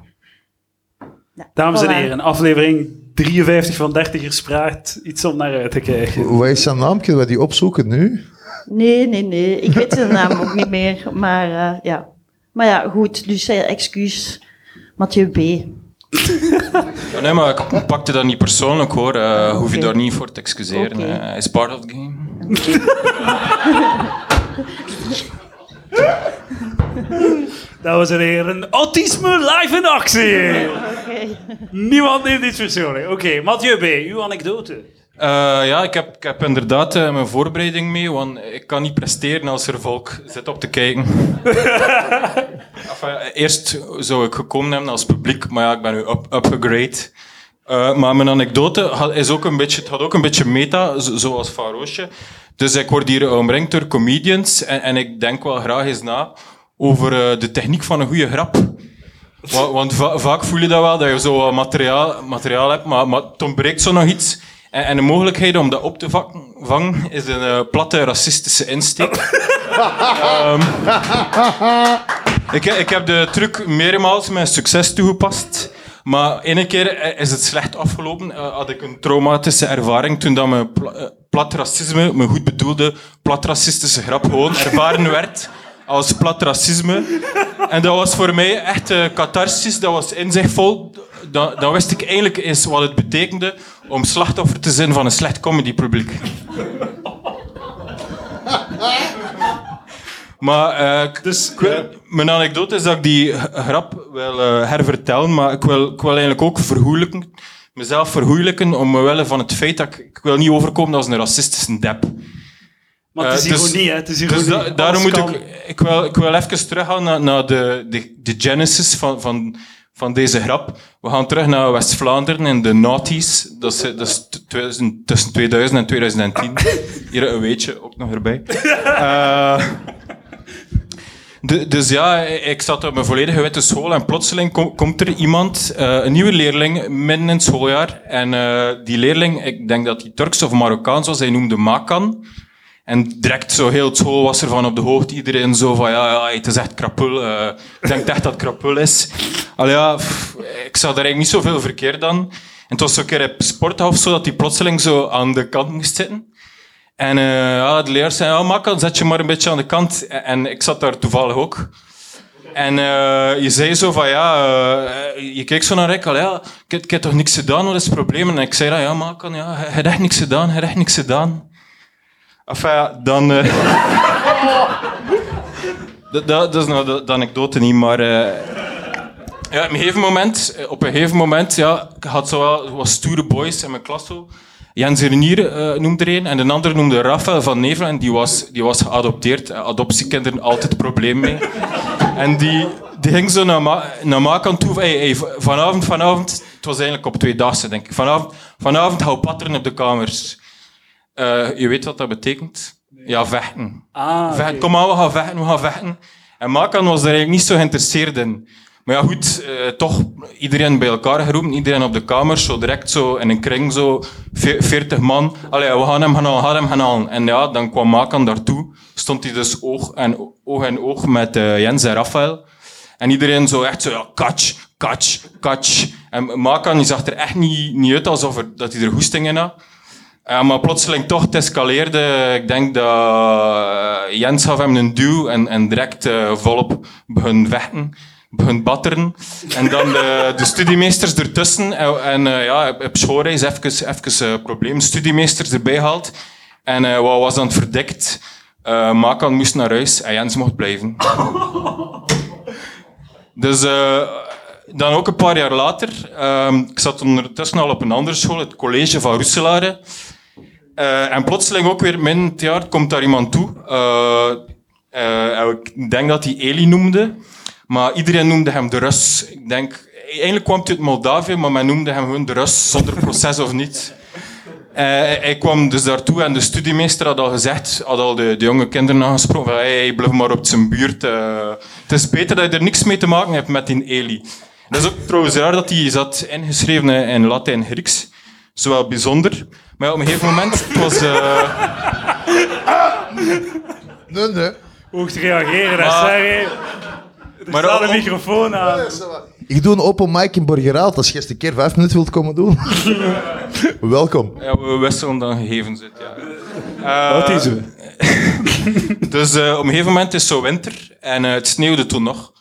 Ja, Dames en heren, aflevering 53 van 30 Spraakt. Iets om naar uit te kijken. Wat is zijn naam? Kunnen we die opzoeken nu? Nee, nee, nee. Ik weet zijn naam ook niet meer. Maar eh, ja. Maar ja, goed. Dus eh, excuus. Mathieu B. Ja, Nee, maar ik pakte dat niet persoonlijk hoor. Eh, hoef je daar niet voor te excuseren. Eh, is part of the game. Dames en heren, autisme live in actie! Oké. Niemand neemt iets persoonlijk. Oké, Mathieu B., uw anekdote. Eh, ja, ik heb, ik heb inderdaad eh, mijn voorbereiding mee, want ik kan niet presteren als er volk zit op te kijken. enfin, eerst zou ik gekomen hebben als publiek, maar ja, ik ben nu up, upgegrade. Eh, maar mijn anekdote had, is ook een beetje, het had ook een beetje meta, zo- zoals Van Roosje. Dus ik word hier omringd door comedians en, en ik denk wel graag eens na over eh, de techniek van een goede grap. Wa- Want va- vaak voel je dat wel, dat je zo wat materiaal, materiaal hebt, maar, maar het ontbreekt zo nog iets. En, en de mogelijkheid om dat op te vangen is een eh, platte racistische insteek. Ehm, ik, ik heb de truc meermaals met succes toegepast. Maar ene keer eh, is het slecht afgelopen. Had ik een traumatische ervaring toen dat mijn pla- plat racisme, mijn goed bedoelde plat racistische grap gewoon ervaren werd als plat racisme. En dat was voor mij echt eh catharsis, dat was inzichtvol. Dan, dan wist ik eigenlijk eens wat het betekende om slachtoffer te zijn van een slecht comedypubliek. Maar eh, ik- Dus, wil- mijn anekdote is dat ik die grap wil eh, hervertellen, maar ik wil, ik wil eigenlijk ook vergoeilijken, mezelf vergoeilijken omwille van het feit dat ik, ik wil niet overkomen als een racistische dep. Maar het is dus- ironie, hè. Het is Dus ironie. da- daarom moet kan. ik... Ik wil, ik wil even teruggaan naar, naar de, de, de genesis van, van, van deze grap. We gaan terug naar West-Vlaanderen in de noughties. Dat is, dat is t- 2000 tussen 2000 en 2010. Hier een weetje ook nog erbij. Eh, de- dus ja, ik zat op mijn volledige witte school en plotseling kom- komt er iemand, eh, een nieuwe leerling, midden in het schooljaar. En die leerling, ik denk dat hij Turks of Marokkaans was, hij noemde Makan. En direct zo heel het school was ervan op de hoogte. Iedereen zo van, ja, ja het is echt krapul. eh, ik denk echt dat het krapul is. Al ja, ik zag daar eigenlijk niet zoveel verkeerd dan. En het was zo'n keer op sporthof of zo, dat hij plotseling zo aan de kant moest zitten. En eh, ja, de leraar zei, ja, Makan, zet je maar een beetje aan de kant. En, ik zat daar toevallig ook. En eh, je zei zo van, ja, je keek zo naar ik, al ja, ik, heb- toch niks gedaan, wat is het probleem? En ik zei, ja, ja Makan, ja, hij heeft echt niks gedaan, hij heeft echt niks gedaan. Enfin, dan... eh, dat, dat, is nou de, anekdote niet, maar... eh, ja, op een gegeven moment, eh, op een gegeven moment, ja, ik had zo wel wat stoere boys in mijn klas. Jens Renier noemde er een, en de andere noemde Rafael van Nevel, en die was, die was geadopteerd. Adoptiekinderen, altijd probleem mee. En die, die ging zo naar, ma naar toe. Hey, hey, vanavond, vanavond, het was eigenlijk op twee dagen, denk ik. Vanavond, vanavond hou patteren op de kamers. Eh, je weet wat dat betekent? Ja, vechten. Ah, Vechten. Kom maar, we gaan vechten, we gaan vechten. En Makan was er eigenlijk niet zo geïnteresseerd in. Maar ja, goed, eh, toch iedereen bij elkaar geroepen, iedereen op de kamer, zo direct zo in een kring, zo ve- 40 man. Allee, we gaan hem gaan halen, we gaan hem gaan halen. En ja, dan kwam Makan daartoe, stond hij dus oog en oog, in oog met eh, Jens en Rafael. En iedereen zo echt zo, ja, catch, catch, catch. En Makan die zag er echt niet, niet uit alsof er, dat hij er goesting in had. Eh, maar plotseling toch, het escaleerde. Ik denk dat eh, Jens gaf hem een duw en, en direct eh, volop begon vechten. Begon batteren. En dan de, de studiemeesters ertussen. En, en ja, op schoolreis even, even eh, probleem. Studiemeesters erbij gehaald. En wat was dan verdikt? Makan moest naar huis en Jens mocht blijven. Dus dan ook een paar jaar later, ehm, ik zat ondertussen al op een andere school, het college van Roeselare. Eh, en plotseling ook weer midden in het jaar komt daar iemand toe. Eh, eh, ik denk dat hij Eli noemde, maar iedereen noemde hem de Rus. Ik denk, eigenlijk kwam hij uit Moldavië, maar men noemde hem gewoon de Rus, zonder proces of niet. Hij kwam dus daartoe en de studiemeester had al gezegd, had al de, de jonge kinderen aangesproken, van, hey, blijf maar op zijn buurt. het is beter dat je er niks mee te maken hebt met die Eli. Dat is ook trouwens raar dat hij zat ingeschreven in Latijn Grieks. Zowel bijzonder. Maar ja, op een gegeven moment, het was... eh, Nee, nee. Hoog te reageren, dat Maar- zeg. Er Maar staat om- een microfoon aan. Ik doe een open mic in Borgerhout. Als je eens een keer vijf minuten wilt komen doen. Welkom. ja, we wisselen dan gegevens uit, ja. Wat is het? Dus eh, op een gegeven moment is het zo winter en eh, het sneeuwde toen nog.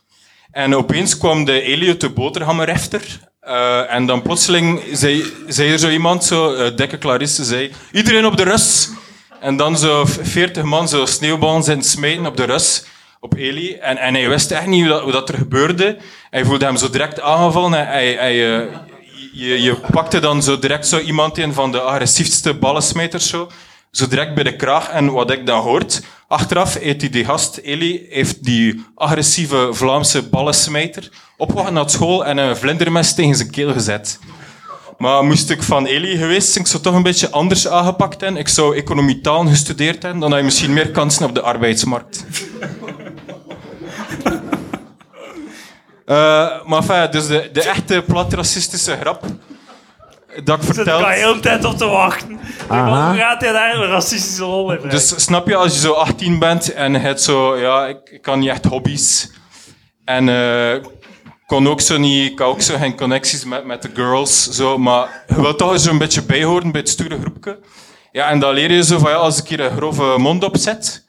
En opeens kwam de Elliot de boterhammerefter. Eh en dan plotseling zei, zei er zo iemand, zo, eh, dikke Clarisse, zei... Iedereen op de Rus! En dan zo 40 man zo sneeuwballen zijn smijten op de Rus, op Eli. En, en hij wist echt niet hoe dat, er gebeurde. Hij voelde hem zo direct aangevallen. En hij, eh, je, je pakte dan zo direct zo iemand in van de agressiefste ballensmijters zo. Zo direct bij de kraag. En wat ik dan hoort, achteraf heeft die, die gast, Eli, heeft die agressieve Vlaamse ballensmijter opgewacht naar school en een vlindermes tegen zijn keel gezet. Maar moest ik van Eli geweest zijn, ik zou toch een beetje anders aangepakt hebben. Ik zou economietaal gestudeerd hebben, dan had je misschien meer kansen op de arbeidsmarkt. Eh, maar dus de, de echte plat racistische grap dat ik Ik zit vertel. er al heel de tijd op te wachten. Hoe gaat hij daar een racistische rol in? Dus snap je, als je zo 18 bent en je hebt zo, ja, ik, ik kan niet echt hobby's. En eh, kon ook zo niet, ik had ook zo geen connecties met, met de girls, zo, maar je wilt toch eens een beetje bijhoren bij het stoere groepje. Ja, en dan leer je zo van, ja, als ik hier een grove mond opzet,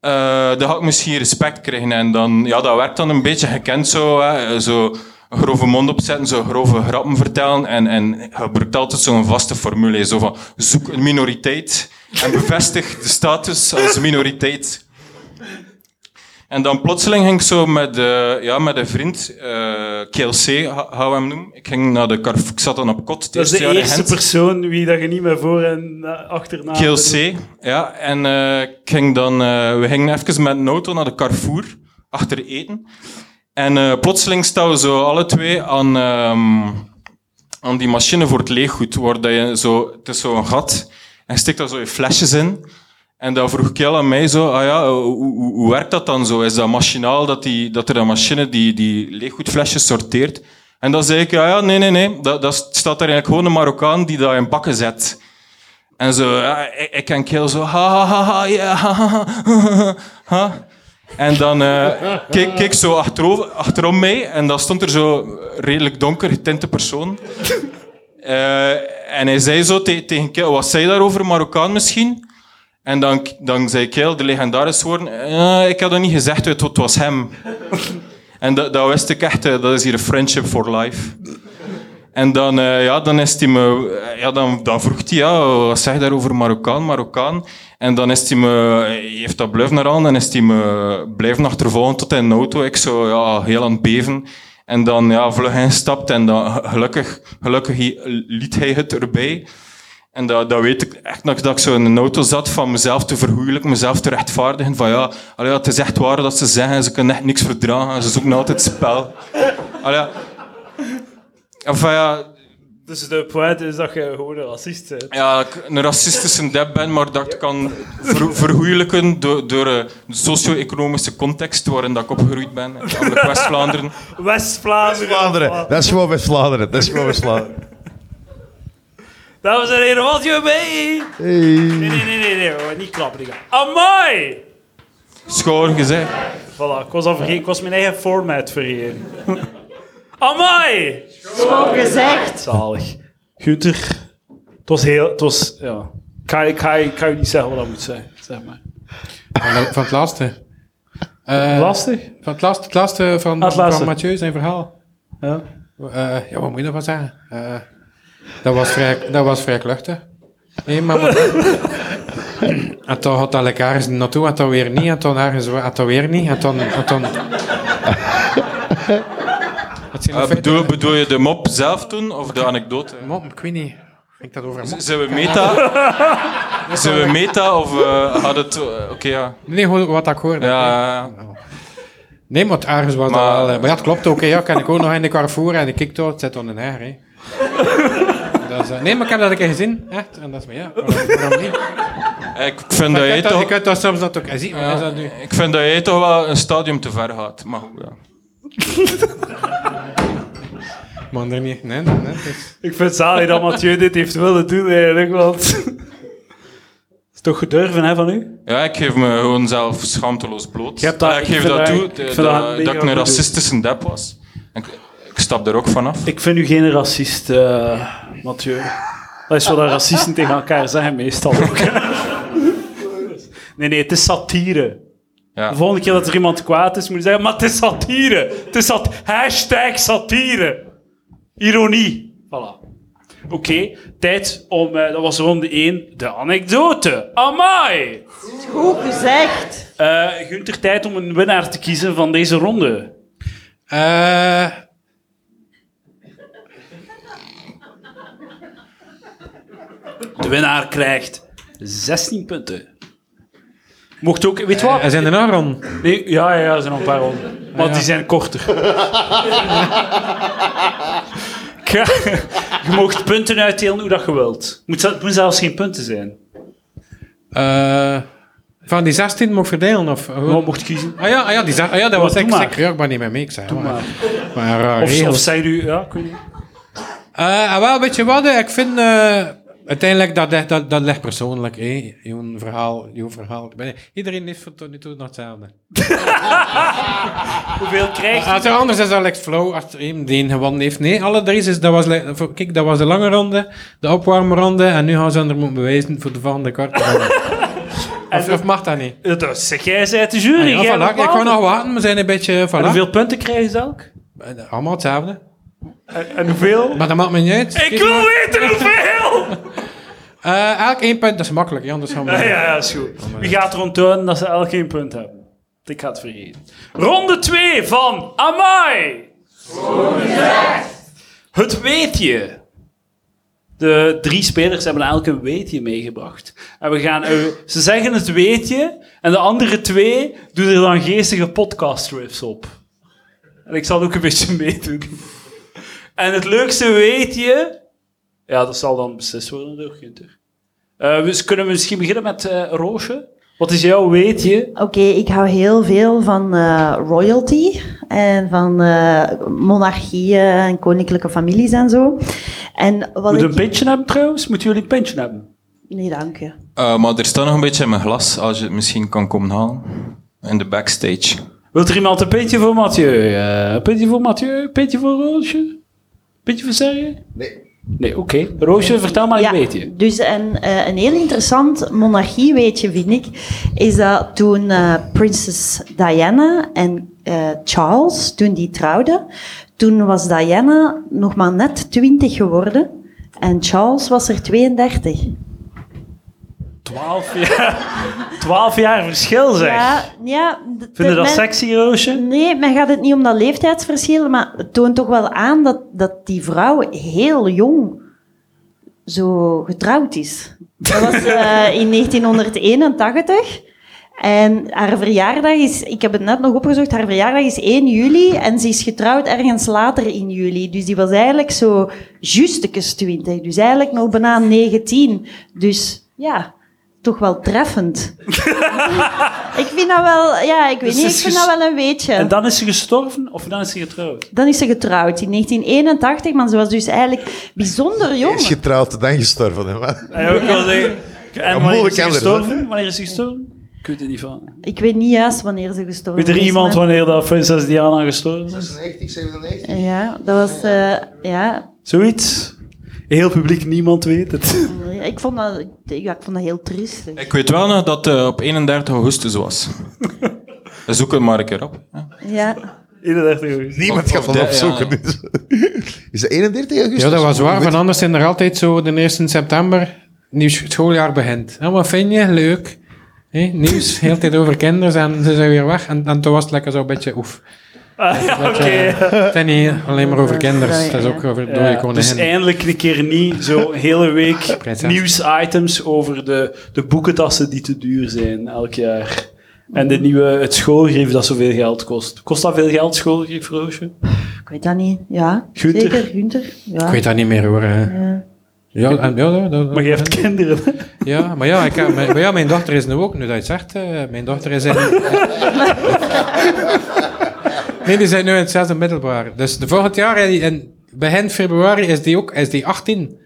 eh dan ga ik misschien respect krijgen. En dan, ja, dat werkt dan een beetje gekend zo, hè, zo een grove mond opzetten, zo grove grappen vertellen. En, en je gebruikt altijd zo'n vaste formule, zo van, zoek een minoriteit en bevestig de status als minoriteit. En dan plotseling ging ik zo met, eh, ja, met een vriend, eh KLC gaan we hem noemen. Ik, ging naar de Carrefour, ik zat dan op kot. Dat is de eerste persoon wie dat je niet meer voor en eh, achterna... KLC, ja. En ik ging dan, we gingen even met een auto naar de Carrefour, achter eten. En eh, plotseling staan we zo alle twee aan, ehm, aan die machine voor het leeggoed, waar dat je zo, het is zo'n gat, en je steekt daar zo je flesjes in. En dan vroeg Kjell aan mij zo, ah ja, hoe, hoe, hoe werkt dat dan zo? Is dat machinaal, dat, die, dat er een machine die, die leeggoedflesjes sorteert? En dan zei ik, ja, ja nee, nee, nee, dat, dat staat er eigenlijk gewoon een Marokkaan die dat in bakken zet. En zo, ja, ik, ik en zo, ha, ha, ha, ha, ja, ha, ha, ha, ha. En dan eh keek keek zo achterom mij en dan stond er zo redelijk donker getinte persoon. Eh, en hij zei zo te- tegen Kjell, wat zei je daarover, Marokkaan misschien? En dan, dan zei Kjell, de legendarische woorden, "Ja, ik had dat niet gezegd, het, was hem. en dat, dat wist ik echt, eh, dat is hier een friendship for life. En dan, eh, ja, dan, is hij me, eh, ja, dan, dan vroeg hij, ja, wat zeg je daarover Marokkaan, Marokkaan? En dan is hij me, heeft dat blijven naar aan en is hij me blijven achtervolgen tot in de auto. Ik zo, ja, heel aan het beven. En dan, ja, vlug instapt en dan, gelukkig, gelukkig liet hij het erbij. En dat, dat weet ik echt nog, dat ik zo in een auto zat van mezelf te vergoeilijken, mezelf te rechtvaardigen. Van ja, allee, het is echt waar dat ze zeggen, ze kunnen echt niks verdragen, ze zoeken altijd spel. Allee. Enfin, ja, Dus de poënt is dat je gewoon een racist bent. Ja, dat ik een racistische deb ben, maar dat kan ver, vergoeilijken door, door eh, de socio-economische context waarin dat ik opgegroeid ben. Namelijk West-Vlaanderen. West-Vlaanderen. Vlaanderen. Dat is gewoon West-Vlaanderen. Dat is gewoon West-Vlaanderen. Dames en heren, wat je mee? Hey. Nee, nee, nee, nee, nee, hoor, niet klappen. Niet klappen. Amai! Schoon gezegd. Voilà, ik was al vergeten, ik was mijn eigen format vergeten. Amai! Zo gezegd. Zalig. Gunther, het was heel, het was, ja. Ik ga, ik ga, ik ga je niet zeggen wat dat moet zijn, zeg maar. Van, van het laatste. Eh, Lastig? Van het laatste, het laatste van, Ah, het laatste. van Mathieu, zijn verhaal. Ja. Eh, ja, wat moet je ervan zeggen? Eh, dat, was vrij, dat was vrij kluchtig. Nee, maar... en toen had hij ergens naartoe, en toen weer niet, en toen ergens en toen weer niet, en toen... En toen... Het zijn Eh, feiten- bedoel, bedoel je de mop zelf doen of de anekdote? Mop, ik weet niet. Ging dat over mop? Zijn we meta? Zijn we meta of eh, had het... eh, Oké, ja. Nee, gewoon wat ik hoorde. Ja, ja, ja. Nee, maar het ergens was Maar- dat wel... eh, Maar ja, het klopt ook. hè. Ja, kan ik ook nog in de Carrefour en ik kijk door, het zit on een her. Hè. Dat is, eh, nee, maar ik heb dat een keer gezien. Echt. En dat is maar ja, waarom, waarom niet? Ik vind dat Maar jij ik, heb dat, toch... ik heb dat soms dat ook gezien. Maar is dat nu? ik vind dat jij toch wel een stadium te ver gaat. Maar goed, ja. Man, er niet. Nee, nee, nee. is- Ik vind het zalig dat Mathieu dit heeft willen doen, eigenlijk, want... Het is toch gedurven, hè, van u? Ja, ik geef me gewoon zelf schaamteloos bloot. Je hebt dat- Ja, ik ik geef dat toe, ik dat dat, mega dat ik een goed racistische dep was. En Ik, ik stap er ook vanaf. Ik vind u geen racist, eh Mathieu. Dat is wat dat racisten tegen elkaar zeggen, meestal ook. nee, nee, het is satire. Ja. De volgende keer dat er iemand kwaad is, moet je zeggen, maar het is satire. Het is sat hashtag satire. Ironie. Voilà. Oké, tijd om, eh, dat was ronde 1, de anekdote. Amai! Goed gezegd. Eh Gunther, tijd om een winnaar te kiezen van deze ronde. Eh, De winnaar krijgt 16 punten. Mocht ook, weet je wat? er zijn er nog rond. Nee, ja, ja, er zijn nog een paar ronden. Maar ja. die zijn korter. Ja, je mocht punten uitdelen hoe dat je wilt. Moet, het moet zelfs geen punten zijn. Eh, van die 16 moet ik verdelen? Of, je mocht kiezen. Ah ja, ah ja, die ah ja dat was ik maar. zeker. Ja, ik ben niet meer mee, ik zei. Doe maar. maar. Raar Of, zeg je, ja, ik weet niet. Eh, ah, wel, weet je wat? Ik vind eh, uiteindelijk dat, dat, dat, dat ligt persoonlijk. hè. Jouw verhaal, jouw verhaal. Iedereen heeft voor tot nu toe nog hetzelfde. Hoeveel krijg je? Als er anders is lijkt flow als er een die een gewonnen heeft. Nee, alle drie is dat was, kijk, dat was de lange ronde, de opwarmronde en nu gaan ze er moeten bewijzen voor de volgende korte ronde. of, of mag dat niet? Dat zeg jij, zei de jury. Ja, jij voilà, ik kan nog wachten, we zijn een beetje... En Voilà. hoeveel punten krijgen ze elk? Eh, Allemaal hetzelfde. En, en hoeveel? Maar dat maakt me niet uit. Ik wil weten hoeveel! Eh, elk één punt, dat is makkelijk, ja, anders gaan we... Ja, ja, ja, is goed. Wie gaat er onttonen dat ze elk geen punt hebben? Ik ga het vergeten. Ronde 2 van Amai! Het weetje. De drie spelers hebben elk een weetje meegebracht. En we gaan, eh, ze zeggen het weetje, en de andere twee doen er dan geestige podcast riffs op. En ik zal ook een beetje meedoen. En het leukste weetje, ja, dat zal dan beslist worden door Gunther. Eh, dus kunnen we misschien beginnen met eh, Roosje? Wat is jouw weetje? Oké, ik hou heel veel van eh, royalty en van eh, monarchieën en koninklijke families en zo. En wat Moet ik... een pintje hebben trouwens? Moeten jullie een pintje hebben? Nee, dank je. Eh, maar er staat nog een beetje in mijn glas, als je het misschien kan komen halen. In de backstage. Wilt er iemand een pintje voor Mathieu? Eh, een pintje voor Mathieu? Een pintje voor Roosje? Pintje voor Serge? Nee. Nee, oké. Roosje, vertel maar een weetje. dus een, eh, een heel interessant monarchie weetje, vind ik, is dat toen eh, prinses Diana en eh, Charles, toen die trouwden, toen was Diana nog maar net 20 geworden en Charles was er 32. Twaalf jaar, twaalf jaar verschil, zeg. Ja, ja. Vind je dat men- sexy, Roosje? Nee, men gaat het niet om dat leeftijdsverschil, maar het toont toch wel aan dat, dat die vrouw heel jong zo getrouwd is. Dat was eh, in 1981. En haar verjaardag is, ik heb het net nog opgezocht, haar verjaardag is 1 juli en ze is getrouwd ergens later in juli. Dus die was eigenlijk zo justekes 20, dus eigenlijk nog bijna 19. Dus ja, toch wel treffend. ik vind dat wel, ja, ik weet Dus niet, ik is vind dat wel een weetje. En dan is ze gestorven of dan is ze getrouwd? Dan is ze getrouwd in 1981, maar ze was dus eigenlijk bijzonder jong. Is getrouwd, dan gestorven. Hè, man. En ook wel zeggen, en wanneer moeilijk is ze gestorven? Wanneer is ze gestorven? Ik weet het niet van. Ik weet niet juist wanneer ze gestorven Weet er is. iemand maar- wanneer dat Prinses Diana gestorven is? 96, 97? Ja, dat was... eh, ja, Zoiets? Heel publiek, niemand weet het. ik vond dat, ja, ik vond dat heel triestig. Ik weet wel nog dat het op 31 augustus was. Zoek het maar een keer op. Ja. 31 augustus. Niemand gaat van de- opzoeken. ja. dus. Is het 31 augustus? Ja, dat was waar, want anders zijn er altijd zo de 1 september, nieuw sch- schooljaar begint. En wat vind je? Leuk. Hé, nieuws, heel tijd over kinderen en ze zijn weer weg. En, en toen was het lekker zo'n beetje oef. Ah, ja, oké. Het is niet alleen maar over kinderen, het is ook over dode Ja, dus eindelijk een keer niet zo'n hele week nieuwsitems over de, de boekentassen die te duur zijn elk jaar. En de nieuwe, het schoolgrief dat zoveel geld kost. Kost dat veel geld, schoolgrief, Roosje? Ik weet dat niet. Ja, Gunther? zeker. Gunther. Ja. Ik weet dat niet meer hoor. hè. Ja. Ja, en, ja, dat- dat- Maar je hebt kinderen. ja, maar ja, ik, heb- maar ja, mijn dochter is nu ook, nu dat je het zegt, eh, mijn dochter is in... nee, die zijn nu in het zesde middelbaar. Dus de volgend jaar, in begin februari, is die ook is die 18.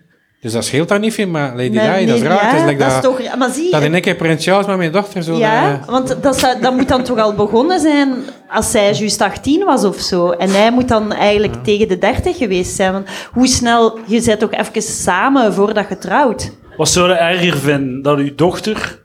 Dus dat scheelt dan niet veel, maar Lady Nee, Di, dat is raar. ja, is like dat is dat, toch... Maar zie, dat in één keer Prins Charles met mijn dochter zo... ja, eh, want dat, zou, dat moet dan toch al begonnen zijn als zij juist 18 was of zo. En hij moet dan eigenlijk tegen de 30 geweest zijn. Want hoe snel... Je bent toch even samen voordat je trouwt. Wat zou je erger vinden? Dat uw dochter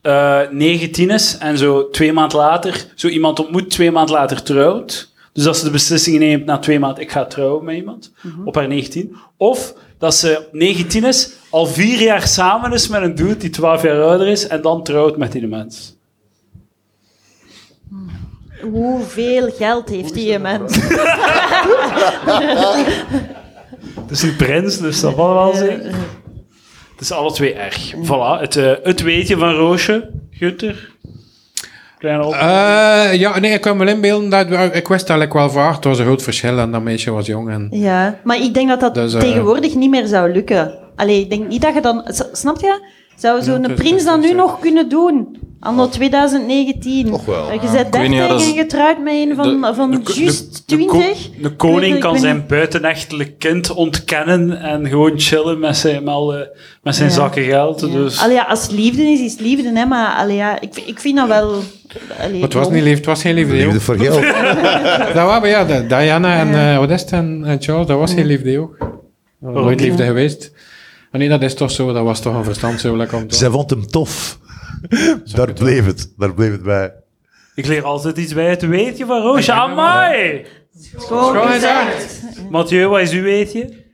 eh 19 is en zo twee maanden later zo iemand ontmoet, twee maanden later trouwt. Dus dat ze de beslissing neemt na twee maanden, ik ga trouwen met iemand, op haar 19. Of dat ze 19 is, al vier jaar samen is met een dude die 12 jaar ouder is en dan trouwt met die mens. Hoeveel geld heeft die mens? Het is een prins, dus dat valt wel zeker. Het is alle twee erg. Voilà, het, eh, het weetje van Roosje, Gunther. Kleine eh, ja, nee, ik kan me inbeelden dat... Ik wist eigenlijk wel vaak, het was een groot verschil en dat meisje was jong en... Ja, maar ik denk dat dat Dus, eh, tegenwoordig niet meer zou lukken. Allee, ik denk niet dat je dan... Snap je? Zou zo'n prins dat is, nu nog kunnen doen? Anno 2019. Toch wel. Je bent weet niet, 30 ja, dat is- en getrouwd met een van, de- van de- de- juist de, ko- 20. de koning kan zijn buitenechtelijk kind ontkennen en gewoon chillen met zijn, met zijn Ja. zakken geld. Ja. Dus. Allee, ja, als liefde is, is liefde. Hè, maar allee, ja, ik, ik vind dat wel... Allee, Het was niet lief, het was geen liefde. Liefde voor geld. Dat was, maar ja, Diana en eh, wat is het, en, en Charles, dat was geen liefde ook. Nooit liefde geweest. Maar nee, dat is toch zo, dat was toch een verstand zo lekker om te Zij vond hem tof. Daar bleef het. Daar bleef het bij. Ik leer altijd iets bij het weetje van Roosje. Amai! Gewoon gezegd. Mathieu, wat is uw weetje?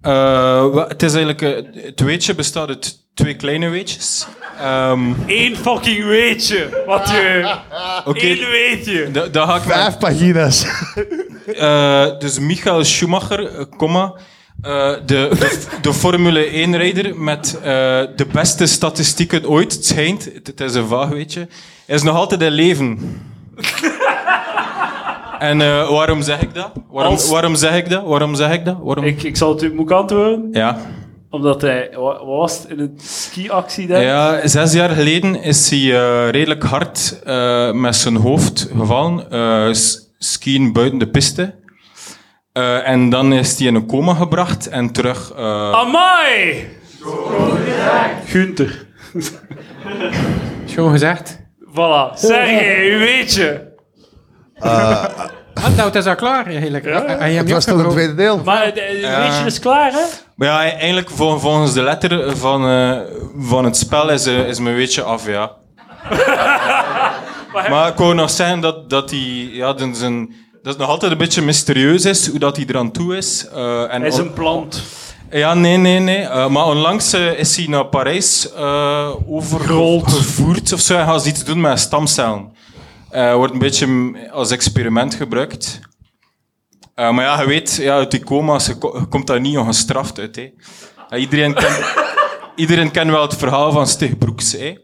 Eh, het is eigenlijk... eh, het weetje bestaat uit twee kleine weetjes. Ehm, Eén fucking weetje, Mathieu. Oké, Eén weetje. da- dan ga ik met- Vijf pagina's. Eh, dus Michael Schumacher, comma, eh, de, de, de Formule 1-rijder met eh, de beste statistieken ooit, het schijnt, het, het is een vaag weetje, is nog altijd in leven. en eh, waarom zeg ik dat? Waarom, Als- waarom zeg ik dat? Waarom zeg ik dat? Waarom? Ik, ik zal het u moeten antwoorden. Ja. Omdat hij, wat was het, in een ski-accident? ja, zes jaar geleden is hij redelijk hard met zijn hoofd gevallen, skiën buiten de piste. Eh, en dan is hij in een coma gebracht en terug eh, Amai! Gunther. Schoon gezegd. Voilà. Sergej, u weet je. Ah, nou, het is al klaar eigenlijk. En je hebt Het was toch een afgebroken. tweede deel? Maar het weetje is klaar, hè? Maar ja, eigenlijk vol- volgens de letter van, eh, van het spel is, is mijn weetje af, ja. maar ik wou nog zeggen dat, dat hij... Ja, zijn, dat het nog altijd een beetje mysterieus is hoe dat hij eraan toe is. eh, en Hij is een plant. Ja, nee, nee, nee. Eh, maar onlangs eh, is hij naar Parijs overgevoerd of zo. En gaan ze iets doen met stamcellen. Wordt een beetje als experiment gebruikt. Maar ja, je weet, ja, uit die coma's je ko- je komt daar niet ongestraft uit. Hè. Iedereen, kent, iedereen kent wel het verhaal van Stig Broeks. Hè.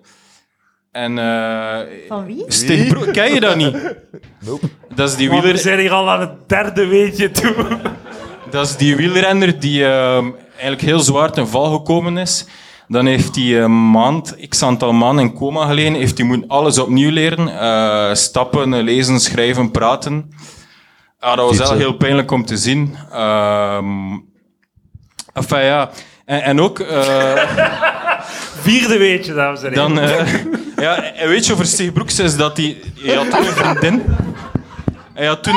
En, eh Van wie? Ken je dat niet? Dat is die we wieler, zijn hier al aan het derde weetje toe. dat is die wielrenner die ehm, eigenlijk heel zwaar ten val gekomen is. Dan heeft hij een maand, x aantal maanden in coma gelegen. Heeft hij moeten alles opnieuw leren. Eh, stappen, lezen, schrijven, praten. Ja, dat was wel heel pijnlijk om te zien. Ehm enfin, ja. En, en ook... eh, Vierde weetje, dames en heren. Dan, eh, ja, en weet je over Broeks is dat hij... Had toen een vriendin. Hij had toen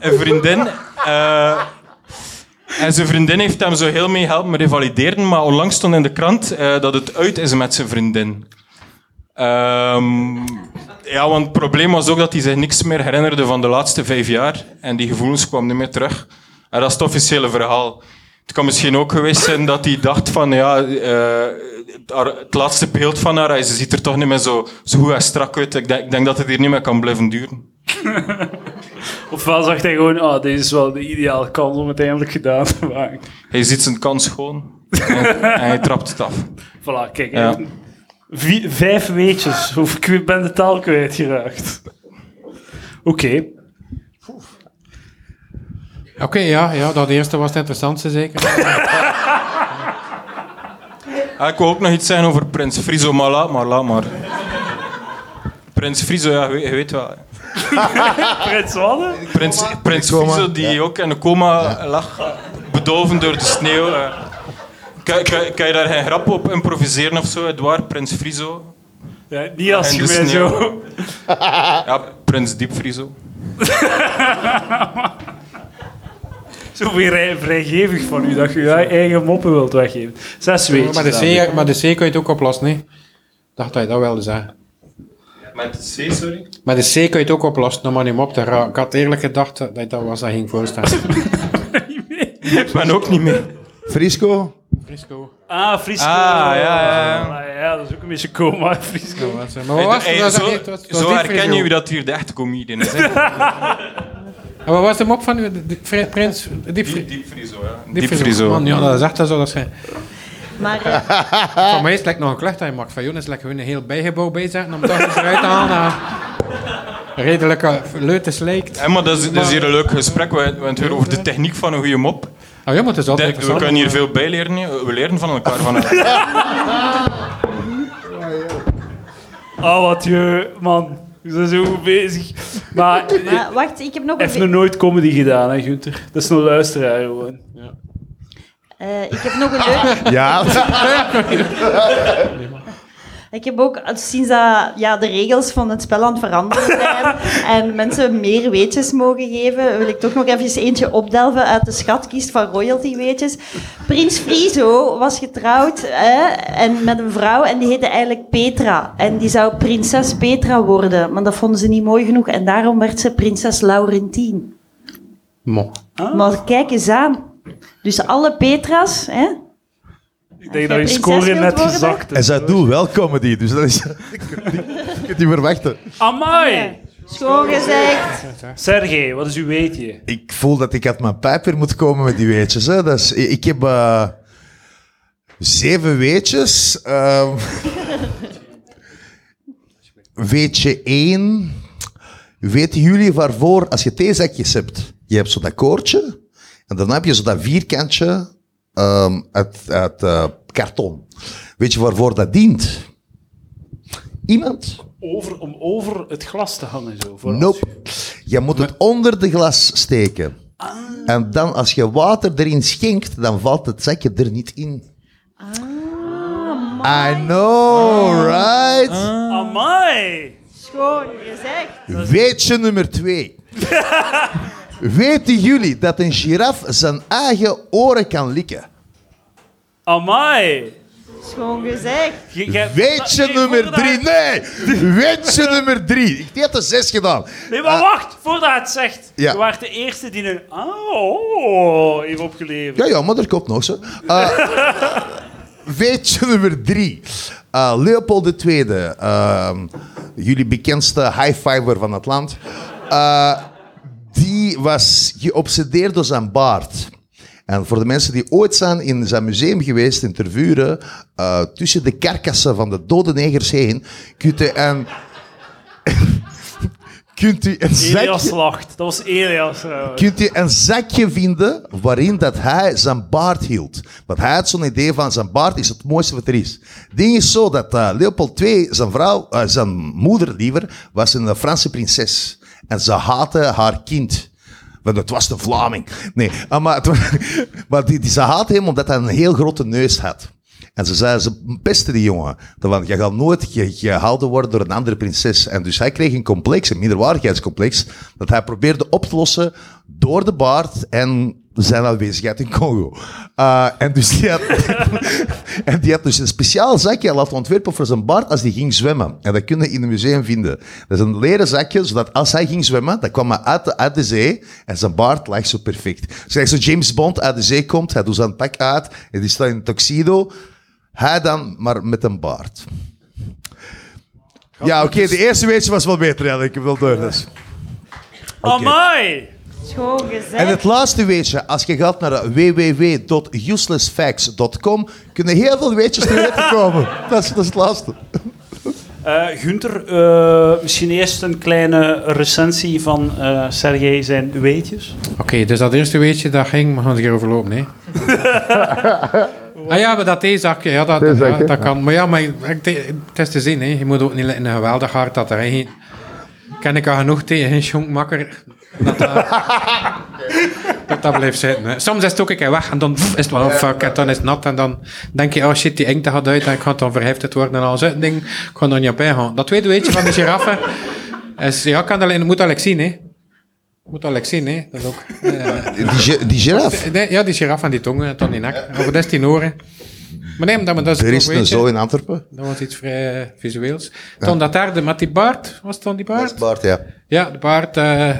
een, vriendin. eh, en zijn vriendin heeft hem zo heel mee met revalideren, maar onlangs stond in de krant eh, dat het uit is met zijn vriendin. Ehm, ja, want het probleem was ook dat hij zich niks meer herinnerde van de laatste vijf jaar. En die gevoelens kwamen niet meer terug. En dat is het officiële verhaal. Het kan misschien ook geweest zijn dat hij dacht van, ja, eh, het, haar- het laatste beeld van haar, hij- ze ziet er toch niet meer zo, zo goed en strak uit. Ik denk, ik denk dat het hier niet meer kan blijven duren. Ofwel zag hij gewoon, ah, deze is wel de ideale kans om het eindelijk gedaan te maken. Hij ziet zijn kans gewoon en, en hij trapt het af. Voilà, kijk. Ja. Vijf weetjes. Of ik ben de taal kwijtgeraakt. Oké. Oké, ja, ja, dat eerste was het interessantste zeker. Ah, ik wil ook nog iets zeggen over Prins Friso, maar laat maar, laat maar. Prins Friso, ja, je weet, je weet wel. Frits Wadden? Prins, Prins Friso, die ook in de coma lag, bedolven door de sneeuw. eh. Kan, kan, kan je daar geen grap op improviseren of zo, Edouard? Prins Friso? Ja, niet als je zo... Ja, Prins Diep Friso. Zo vrij, vrijgevig van u, dat je je eigen moppen wilt weggeven. Zes weetjes. maar, de. C, maar de C kun je het ook oplossen, hè? Ik dacht dat je dat wilde zeggen. Met C, sorry? Maar de C kun je het ook oplossen, om maar niet op te raken. Ik had eerlijk gedacht dat je dat was dat ging voorstellen. Ik ben ook niet mee. Frisco? Frisco. Ah, Frisco. Ah, ja, ja, ja. Ah, ja, dat is ook een beetje coma, Frisco. Maar wat was Hey, het? zo Dat was- zo herken Frisco. je wie dat hier de echte comedian is. En wat was de mop van u? De- Prins? Diep, Diep, diep Friso, ja. Diep Diep Friso. Man, ja, dat is echt zo. Dat geen- Maar eh, van mij is het like nog een klucht dat je mag. Van Jonas is like gewoon een heel bijgebouw bijzetten om toch eens eruit te halen. naar Redelijke leutes lijkt. Hé, maar dat is, dat is hier een leuk gesprek. We, we hebben het weer over de techniek van een goede mop. Oh ja, maar het is altijd De- we kunnen hier veel bij leren. hè. We leren van elkaar. Van Oh, wat je... Man, we zijn zo goed bezig. Maar... maar wacht, ik heb nog een... heeft nog nooit comedy gedaan, hè, Gunther? Dat is een luisteraar gewoon. eh, ik heb nog een leuk... Ja. Ik heb ook, sinds dat ja, de regels van het spel aan het veranderen zijn en mensen meer weetjes mogen geven, wil ik toch nog even eentje opdelven uit de schatkist van royalty weetjes. Prins Friso was getrouwd hè, en met een vrouw en die heette eigenlijk Petra. En die zou prinses Petra worden, maar dat vonden ze niet mooi genoeg en daarom werd ze prinses Laurentien. Mo. Maar kijk eens aan. Dus alle Petra's, hè, Ik denk dat je score net gezakt En is. zij doen wel comedy, dus dat is... je kunt niet- je kunt niet verwachten. Amai! schoon gezegd. Sergej, wat is uw weetje? Ik voel dat ik uit mijn pijp weer moet komen met die weetjes. Hè. Dat is, ik heb eh, zeven weetjes. Ehm weetje één. Weten jullie waarvoor, als je theezakjes hebt, je hebt zo dat koordje, en dan heb je zo dat vierkantje ehm, uit, uit eh, karton. Weet je waarvoor dat dient? Iemand? Over, om over het glas te hangen, zo. voor Nope. Je moet het onder de glas steken. En dan, als je water erin schenkt, dan valt het zakje er niet in. I know, right? je- Amai! Schoon gezegd. Weetje nummer twee. Weten jullie dat een giraf zijn eigen oren kan likken? Amai! Schoon gezegd. Je- Weetje Nee, nummer drie. Nee, weetje nummer drie. Ik heb er zes gedaan. Nee, maar wacht! Voordat hij het zegt. Ja. Je waart de eerste die een... Oh, heeft opgeleverd. Ja, ja, maar er komt nog zo. Eh weetje nummer drie. Eh, Leopold II, ehm, jullie bekendste high-fiver van het land, eh, die was geobsedeerd door zijn baard. En voor de mensen die ooit zijn in zijn museum geweest in Tervuren, eh, tussen de karkassen van de dode negers heen, kunt u een, kunt u een Elias zakje, lacht. Dat was Elias. trouwens. kunt u een zakje vinden waarin dat hij zijn baard hield. Want hij had zo'n idee van zijn baard is het mooiste wat er is. Ding is zo dat eh, Leopold II, zijn vrouw, eh, zijn moeder liever, was een Franse prinses. En ze haatte haar kind. Want het was de Vlaming. Nee, ah, maar, het maar die, die, ze haatte hem omdat hij een heel grote neus had. En ze zei, ze pesten die jongen. Want je gaat nooit ge- gehouden worden door een andere prinses. En dus hij kreeg een complex, een minderwaardigheidscomplex, dat hij probeerde op te lossen door de baard en zijn aanwezigheid in Congo. Uh, en, dus die had, en die had dus een speciaal zakje laten ontwerpen voor zijn baard als hij ging zwemmen. En dat kun je in het museum vinden. Dat is een leren zakje, zodat als hij ging zwemmen, dan kwam hij uit de, uit de zee en zijn baard lag zo perfect. Dus als zo James Bond uit de zee komt, hij doet zijn pak uit en die staat in een tuxedo. Hij dan, maar met een baard. Ja, oké, de eerste weetje was wel beter, ja, ik heb wel door. Dus. Amai! Schoon gezegd. En het laatste weetje, als je gaat naar www.uselessfacts.com, kunnen heel veel weetjes te weten komen. Dat is, dat is het laatste. Eh Gunther, eh, misschien eerst een kleine recensie van eh Sergej zijn weetjes. Oké, dus dat eerste weetje, dat ging, maar gaan ze hier overlopen, hè? ah ja, maar dat theezakje, ja, dat, ja, dat kan. Maar ja, maar ik- het is te zien, hè. Je moet ook niet in een geweldig hart dat erin Ken ik al genoeg tegen een jonkmakker dat dat, dat, dat blijft zitten. Hè. Soms is het ook een keer weg en dan pff, is het wel oh, fuck, en dan is het nat en dan denk je, oh shit, die inkt gaat uit en ik ga dan verheftigd worden en al zo'n ding. Ik ga dan niet op ingaan. Dat tweede weetje van de giraffe is, ja, kan alleen, moet dat zien, hè. Moet dat zien, hè. Dat ook... eh, Die, die giraffe. Nee, ja, die giraf en die tongen en dan die nek. Over dat is die oren. Maar nee, maar dat, dat is Er is een zo in Antwerpen. Dat was iets vrij eh, visueels. Toen dat derde, met die baard, was het dan die baard? Bart, ja. Ja, de baard. eh,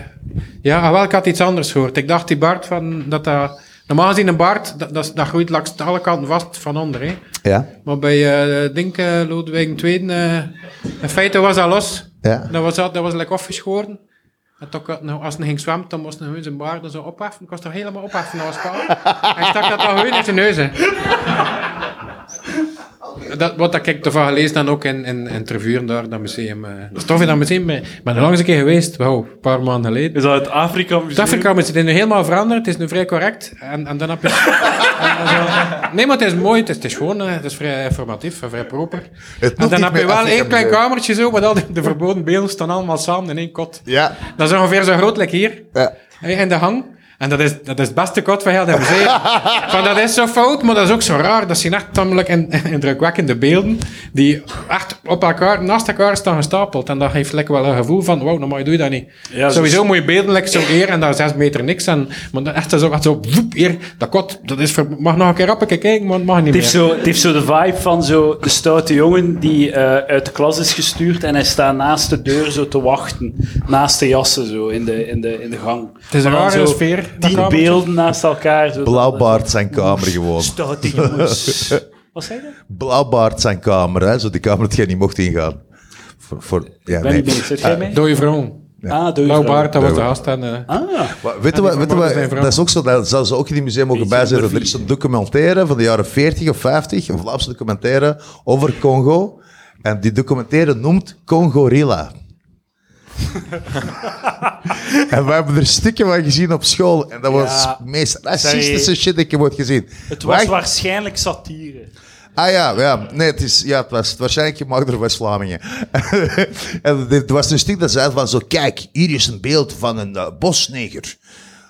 ja, ah, wel, ik had iets anders gehoord. Ik dacht die baard van dat dat. Normaal gezien een baard, dat, dat, dat groeit langs alle kanten vast van onder. Hè. Ja. Maar bij uh, Dink uh, Lodewijk II, eh, in feite was dat los. Ja. Dat was, dat was like afgeschoren. En toch, eh, nou, als hij ging zwemmen, dan moest hij zijn baard zo opheffen. Ik was toch helemaal opheffen, dat was spaal. Hij stak dat dan gewoon in zijn neus. hè. Dat, wat dat ik ervan gelezen dan ook in, in, in Tervuren daar, dat museum. eh. dat is toch in dat museum, maar ik ben er langs een keer geweest, wauw, een paar maanden geleden. Is dat het Afrika Museum? Het Afrika is nu helemaal veranderd, het is nu vrij correct. En, en dan heb je... en zo- nee, maar het is mooi, het is, het is gewoon, eh, het is vrij informatief en vrij proper. Het En dan heb je wel één klein Museum. kamertje zo, met al die, de verboden beelden staan allemaal samen in één kot. Ja. Dat is ongeveer zo groot like hier, Ja. in de hang. En dat is, dat is het beste kot van heel dat museum. van, dat is zo fout, maar dat is ook zo raar. Dat zijn echt tamelijk in- indrukwekkende beelden, die echt op elkaar, naast elkaar staan gestapeld. En dat geeft lekker wel een gevoel van, wow, normaal doe je dat niet. Ja, Sowieso mooie beelden, like zo eer, en daar zes meter niks. En, maar dan echt zo, echt zo, woep, hier, dat kot, dat is mag nog een keer op kijken, maar het mag niet Het meer. zo, het heeft zo de vibe van zo de stoute jongen die eh, uit de klas is gestuurd en hij staat naast de deur zo te wachten. Naast de jassen zo in de, in de, in de gang. Het is een rare sfeer, Tien kamertje. beelden naast elkaar. Zo Blauwbaard zijn kamer gewoon. Stoute jongens. Wat zeg je? Blauwbaard zijn kamer, hè. Zo die kamer dat jij niet mocht ingaan. Voor, voor, ja, ben nee. niet mee. Zit jij mee? Dode vrouw. Ah, doe je Blauw vrouw. baard, dat was de gast. En, eh, Ah, Maar weet je die wat, weet je wat vrouw. dat is ook zo, dat zou ze ook in die museum mogen Beetje bij zijn. onder Er is een documentaire van de jaren 40 of 50, een Vlaamse documentaire over Congo. En die documentaire noemt Congorilla. en we hebben er stukken van gezien op school. En dat was het meest racistische shit dat ik heb ooit gezien. het was waarschijnlijk satire. Ah ja, ja. Nee, het, is, ja, het was waarschijnlijk gemaakt door West-Vlamingen. en er was een stuk dat zei van zo, kijk, hier is een beeld van een eh, bosneger.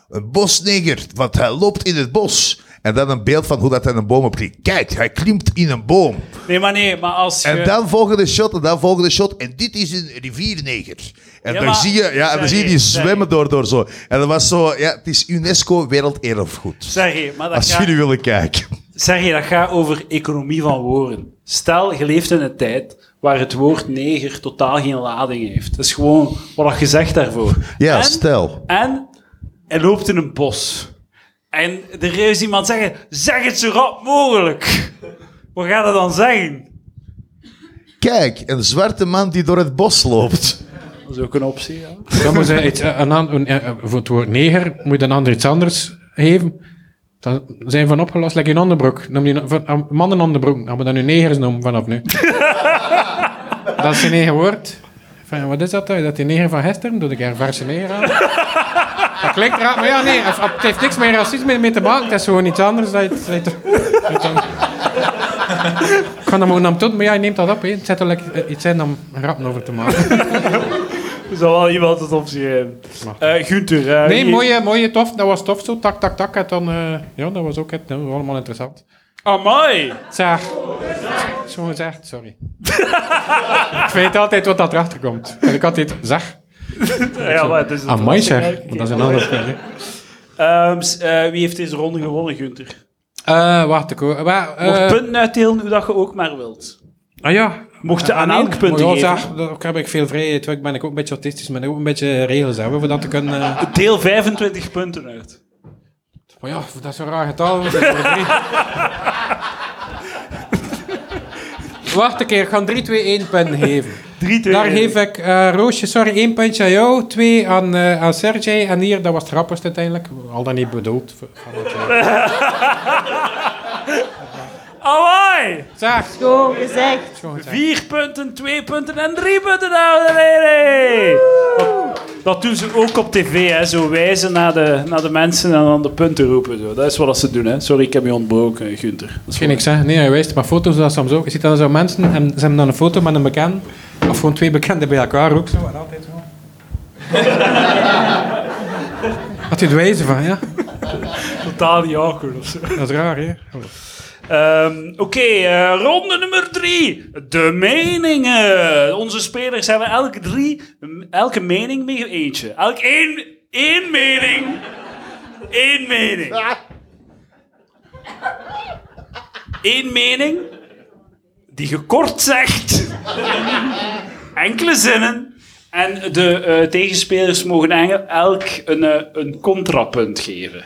Een bosneger, want hij loopt in het bos. En dan een beeld van hoe dat hij een boom opklimt. Kijk, hij klimt in een boom. Nee, maar nee, maar als je... En dan volgende shot, en dan volgende shot. En dit is een rivierneger. En Ja, dan zie je, ja, en dan zie je die zwemmen door, door zo. En dat was zo, ja, het is UNESCO Werelderfgoed. Sergej, maar dat Als gaat... jullie willen kijken. Sergej, dat gaat over economie van woorden. Stel, je leeft in een tijd waar het woord neger totaal geen lading heeft. Dat is gewoon wat je zegt daarvoor. Ja, en, stel. En hij loopt in een bos. En er is iemand zeggen, zeg het zo rap mogelijk. Wat gaat hij dan zeggen? Kijk, een zwarte man die door het bos loopt. Dat is ook een optie, ja. Dan moet je iets, een, an- een, eh, voor het woord neger moet je een ander iets anders geven. Daar zijn van opgelost, lekker in onderbroek. Noem die, van, mannen onderbroek. Gaan we dat nu negers noemen vanaf nu. dat is geen eigen woord. Van, wat is dat? dan? Dat die neger van gisteren? Doe ik er een verse neger aan? Dat klinkt raar, maar ja, nee. Het, heeft niks met racisme mee te maken. Het is gewoon iets anders. Dat ik ga dat gewoon aan doen, maar ja, je neemt dat op. Hè. Het zit wel lekker iets in om rappen over te maken. Er zal wel iemand het op zich hebben. Eh Gunther. eh, Nee, je- mooie, mooie, tof. Dat was tof zo. Tak, tak, tak. En dan, eh, ja, dat was ook het, dat was allemaal interessant. Amai. Zeg. Zo gezegd, sorry. ik weet altijd wat dat erachter komt. En ik altijd zeg. Ja, maar het is Amai zeg. Dat is een ander punt. hè. Ehm, s- eh, wie heeft deze ronde gewonnen, Gunther? Eh, wacht, ik hoor. Waar, eh, Mocht punten uitdelen hoe dat je ook maar wilt. Ah ja. Mocht je Ah, aan elk punt geven. daar heb ik veel vrijheid. Ik ben ik ook een beetje autistisch, maar ook een beetje regels hebben voor dat te kunnen... eh, Deel 25 punten uit. Maar ja, dat is een raar getal. dat is voor drie. Wacht een keer, ik ga 3, 2, 1 punten geven. 3, 2, Daar geef ik eh, Roosje, sorry, 1 puntje aan jou, 2 aan, eh, aan Sergej en hier, dat was het grappigste uiteindelijk. Al dan niet bedoeld. Amai! Zeg, Gewoon gezegd. 4 punten, 2 punten en 3 punten, dames en heren! Dat, dat doen ze ook op tv, hè. Zo wijzen naar de, naar de mensen en dan de punten roepen. Zo. Dat is wat ze doen, hè. Sorry, ik heb je ontbroken, Gunther. Dat is Misschien ik zeg, nee, hij wijst maar foto's dat soms ook. Je ziet dan zo mensen en ze hebben dan een foto met een bekend, of gewoon twee bekenden bij elkaar ook zo, en altijd zo. Had je het wijzen van, ja? totaal niet awkward of zo. Dat is raar, hè? Ehm, Oké, eh, ronde nummer drie. De meningen. Onze spelers hebben elke drie, elke mening mee eentje. Elk één, één mening. Eén mening. Eén mening die gekort zegt. Enkele zinnen. En de eh, tegenspelers mogen elk een, eh, een contrapunt geven.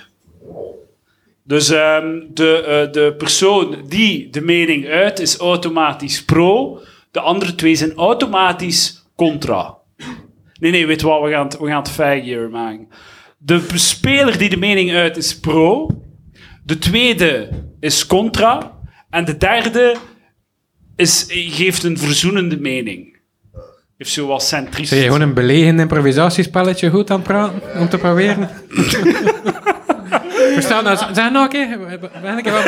Dus ehm, de, eh, de persoon die de mening uit is automatisch pro. De andere twee zijn automatisch contra. Nee, nee, weet wat? We gaan het, we gaan het maken. De speler die de mening uit is pro. De tweede is contra. En de derde is, geeft een verzoenende mening. Heeft zo wat centrisch. Zijn je gewoon een belegend improvisatiespelletje goed aan het praten? Om te proberen? Verstaan dat? Zeg nog een keer. Ben ik wel?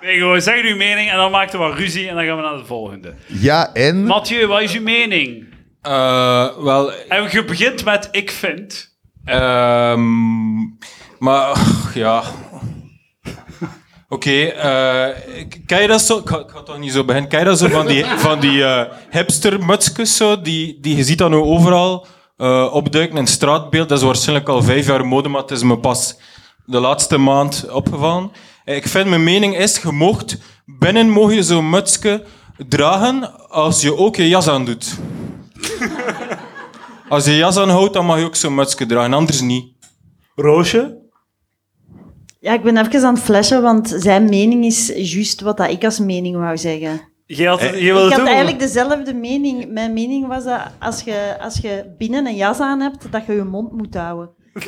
Nee, gewoon zeg uw mening en dan maakt er wat ruzie en dan gaan we naar de volgende. Ja, en... Mathieu, wat is uw mening? Eh, wel, En je begint met ik vind. Ehm, maar ja. Oké, eh, ken je dat zo? Ik ga, ik ga toch niet zo beginnen. Ken je dat zo van die, van die eh, hipstermutsjes zo, die, die je ziet dan nu overal eh, opduiken in straatbeeld. Dat is waarschijnlijk al vijf jaar mode, maar het is me pas de laatste maand opgevallen. Ik vind, mijn mening is, je mocht, binnen mag je zo'n mutsje dragen als je ook je jas aan doet. Als je jas aanhoudt, dan mag je ook zo'n mutsje dragen, anders niet. Roosje? Ja, ik ben even aan het flashen, want zijn mening is juist wat dat ik als mening wou zeggen. Je, had, Eh, je wilde Ik had eigenlijk dezelfde mening. Mijn mening was dat als je, als je binnen een jas aan hebt, dat je je mond moet houden. Dat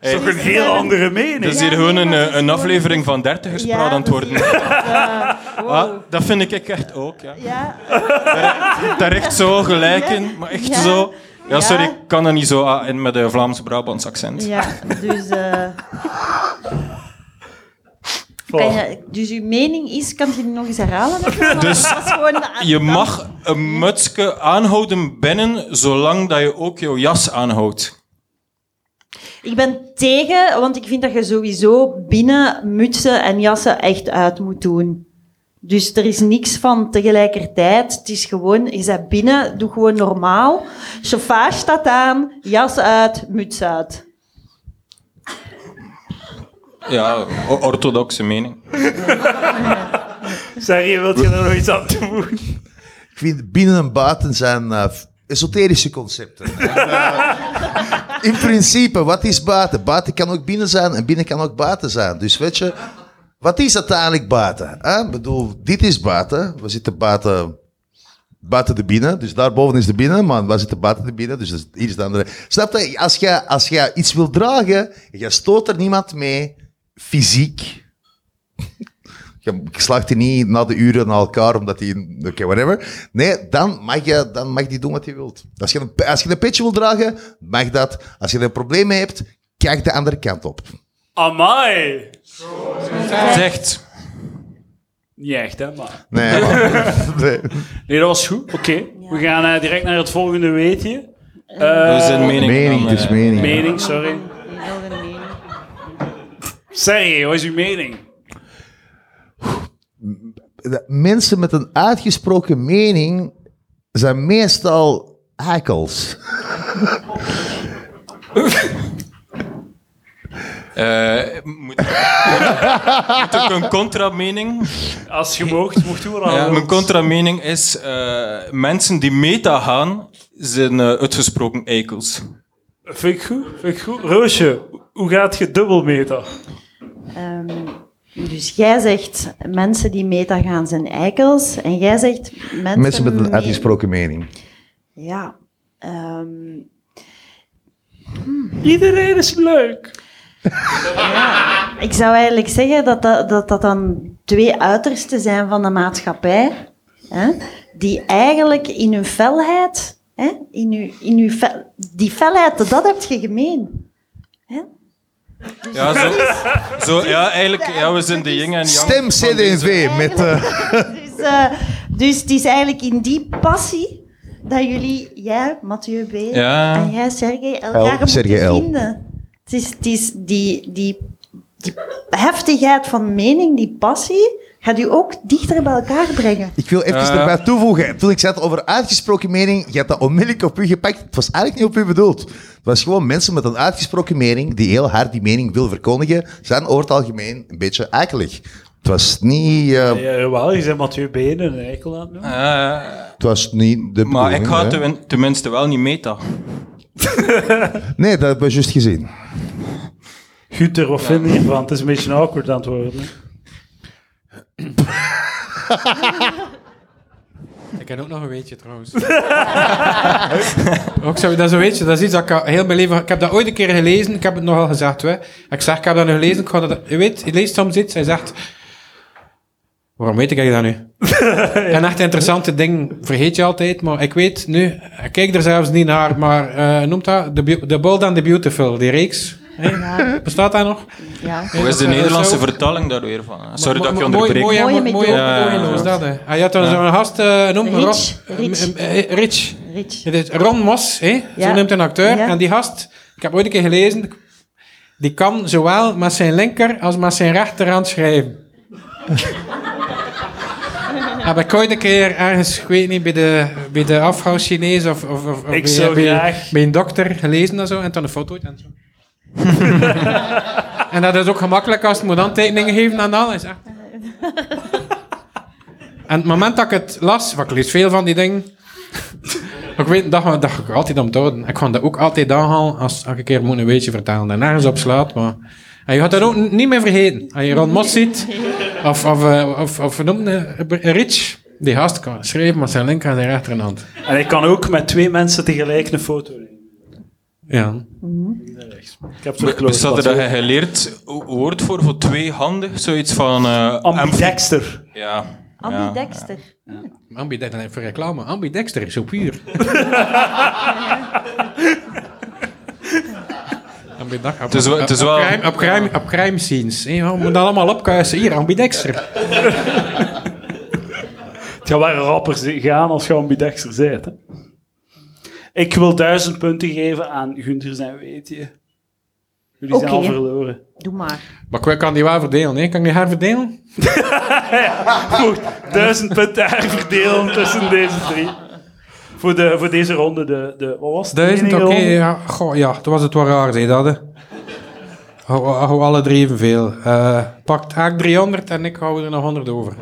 is toch een heel andere mening. Dat is Ja, hier gewoon nee, een, eh, een aflevering van dertigers Ja, aan het dat worden. Ja, wow. Ah, dat vind ik echt ook, ja. Ja, Daar echt zo gelijk Ja. in, maar echt Ja. zo... Ja, sorry, ik kan dat niet zo ah, in met een Vlaams-Brabants accent. ja, dus... eh, kan je, dus uw mening is, kan je die nog eens herhalen? Dus Dat is gewoon de- Je mag een mutsje aanhouden binnen, zolang dat je ook jouw jas aanhoudt. Ik ben tegen, want ik vind dat je sowieso binnen mutsen en jassen echt uit moet doen. Dus er is niks van tegelijkertijd. Het is gewoon, je bent binnen, doe gewoon normaal. Chauffage staat aan, jas uit, muts uit. Ja, orthodoxe mening. Zeg je, wilt je er nog iets aan toevoegen? Ik vind binnen en buiten zijn eh, esoterische concepten. En, in principe, wat is buiten? Buiten kan ook binnen zijn en binnen kan ook buiten zijn. Dus weet je, wat is uiteindelijk buiten? hè? Ik bedoel, dit is buiten. We zitten buiten buiten de binnen. Dus daarboven is de binnen, maar wij zitten buiten de binnen. Dus hier is de andere. Snap je? Als jij als jij iets wil dragen, en jij stoot er niemand mee, fysiek. Je slaagt die niet na de uren naar elkaar, omdat die... Oké, whatever. Nee, dan mag, je, dan mag die doen wat hij wilt. Als je, een, als je een petje wil dragen, mag dat. Als je er een probleem hebt, kijk de andere kant op. Amai! Zegt. Niet echt, hè, maar... Nee, maar, nee. Nee, dat was goed. Oké, we gaan eh, direct naar het volgende weetje. Eh, We zijn mening. Mening, dan, het is mening. mening, sorry. Sergej, wat is uw mening? Mensen met een uitgesproken mening zijn meestal hakels. moet, moet ik een contra-mening? Als je moogt, mocht u Ja, mijn contra-mening is: eh, mensen die meta gaan, zijn eh, uitgesproken eikels. Vind ik goed, vind ik goed. Roosje, hoe gaat je dubbel meta? Ehm, dus jij zegt mensen die meta gaan zijn eikels. En jij zegt mensen, Mensen met een uitgesproken mening. Ja. ehm, Iedereen is leuk. Ik zou eigenlijk zeggen dat dat, dat dat dan twee uitersten zijn van de maatschappij. Hè, die eigenlijk in hun felheid... Hè, in uw, in uw fel- die felheid, dat heb je gemeen. Hè? Ja, zo, zo, ja, eigenlijk, ja, we zijn de yin en yang. Stem CD&V met... eh, Dus, eh, dus het is eigenlijk in die passie dat jullie, jij, Mathieu B. Ja. en jij, Sergej, elkaar moeten Sergej L. vinden. Het is, het is die, die, die heftigheid van mening, die passie, gaat u ook dichter bij elkaar brengen. Ik wil even Ja. erbij toevoegen. Toen ik zei het over uitgesproken mening, je hebt dat onmiddellijk op u gepakt. Het was eigenlijk niet op u bedoeld. Het was gewoon mensen met een uitgesproken mening, die heel hard die mening wil verkondigen, zijn over het algemeen een beetje akelig. Het was niet, eh, Ja, jawel, je Mathieu Benen een eikel aan het noemen. Eh, het was niet de maar ik ga ten- tenminste wel niet meta. Nee, dat hebben we juist gezien. Guter, wat vind je? Het is een beetje awkward aan het worden. hè. Ik heb ook nog een weetje trouwens. ook zo, dat is een weetje, dat is iets dat ik al heel mijn leven... Ik heb dat ooit een keer gelezen, ik heb het nogal gezegd. Hè. Ik zeg, ik heb dat nu gelezen, ik ga dat... Je weet, je leest soms iets, hij zegt... Waarom weet ik dat nu? En echt interessante ding vergeet je altijd, maar ik weet nu... Ik kijk er zelfs niet naar, maar eh noemt dat? The, Bold and the Beautiful, die reeks. Ja, Bestaat dat nog? ja. Hoe is de Nederlandse vertaling daar weer van? Sorry dat ik je onderbreek. Mooi, Mooie mooi, met mooi, jou. Ja, ja, mooi ja. is dat, hè. Hij had dan zo'n gast, eh noem Rich, Ros- Rich. eh, eh, Rich. Rich. Het is Ron Mos, hè? Ja. zo noemt een acteur. Ja. En die gast, ik heb ooit een keer gelezen, die kan zowel met zijn linker als met zijn rechterhand schrijven. Heb ik ooit een keer ergens, ik weet niet, bij de, bij de afhouw-Chinees of, of, of, of bij, bij, een dokter gelezen en zo, en toen een foto en zo. en dat is ook gemakkelijk als je moet handtekeningen geven en dan is echt... En het moment dat ik het las, want ik lees veel van die dingen, ik weet dat, dat ik altijd onthouden. Ik ga dat ook altijd aanhalen als, als ik een keer moet een weetje vertellen en nergens op slaat. Maar, en je gaat dat ook niet meer vergeten. Als je Ron Mos ziet, of, of, eh, of, of noem Rich, die gast kan schrijven met zijn linker en zijn rechterhand. En ik kan ook met twee mensen tegelijk een foto nemen. Ja. Ik heb Bestaat er close dat je geleerd wo- woord voor, voor tweehandig? Zoiets van... eh, Ambidexter. ambi- Ja. Ambidexter. Ambidexter, voor reclame. Ambidexter, zo puur. Het is wel- het is wel- Op crime, op crime, op crime scenes. hè. We moeten allemaal opkuisen. Hier, ambidexter. Het gaat wel rapper gaan als je ambidexter bent. Hè. Ik wil duizend punten geven aan Gunther zijn weetje. Jullie zijn al verloren. Doe maar. Maar ik kan die wel verdelen, hè? Kan ik die herverdelen? Goed, duizend punten herverdelen tussen deze drie. Voor, de, voor deze ronde, de, de, wat was het? Duizend, oké. ronde? ja. Goh, ja, toen was het wel raar, zei dat, hè. Hou, hou alle drie evenveel. Eh pakt Haak 300 en ik hou er nog 100 over.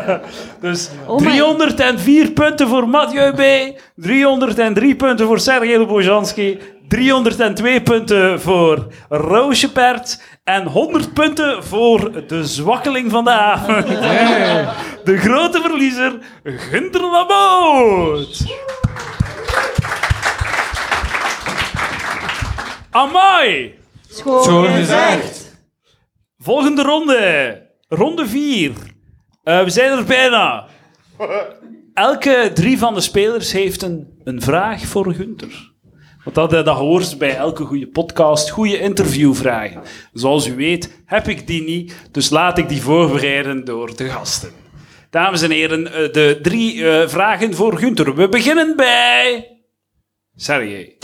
Dus Oh my- 304 punten voor Mathieu B. 303 punten voor Sergej Bojanski. 302 punten voor Roosje Pert en 100 punten voor de zwakkeling van de avond. De grote verliezer, Gunther Lamoot. Amai! Schoon gezegd. Volgende ronde. Ronde 4. we zijn er bijna. Elke drie van de spelers heeft een, een vraag voor Gunther. Want dat, eh, dat hoort bij elke goede podcast, goede interviewvragen. Zoals u weet heb ik die niet, dus laat ik die voorbereiden door de gasten. Dames en heren, eh, de drie eh, vragen voor Gunther. We beginnen bij... Sergej.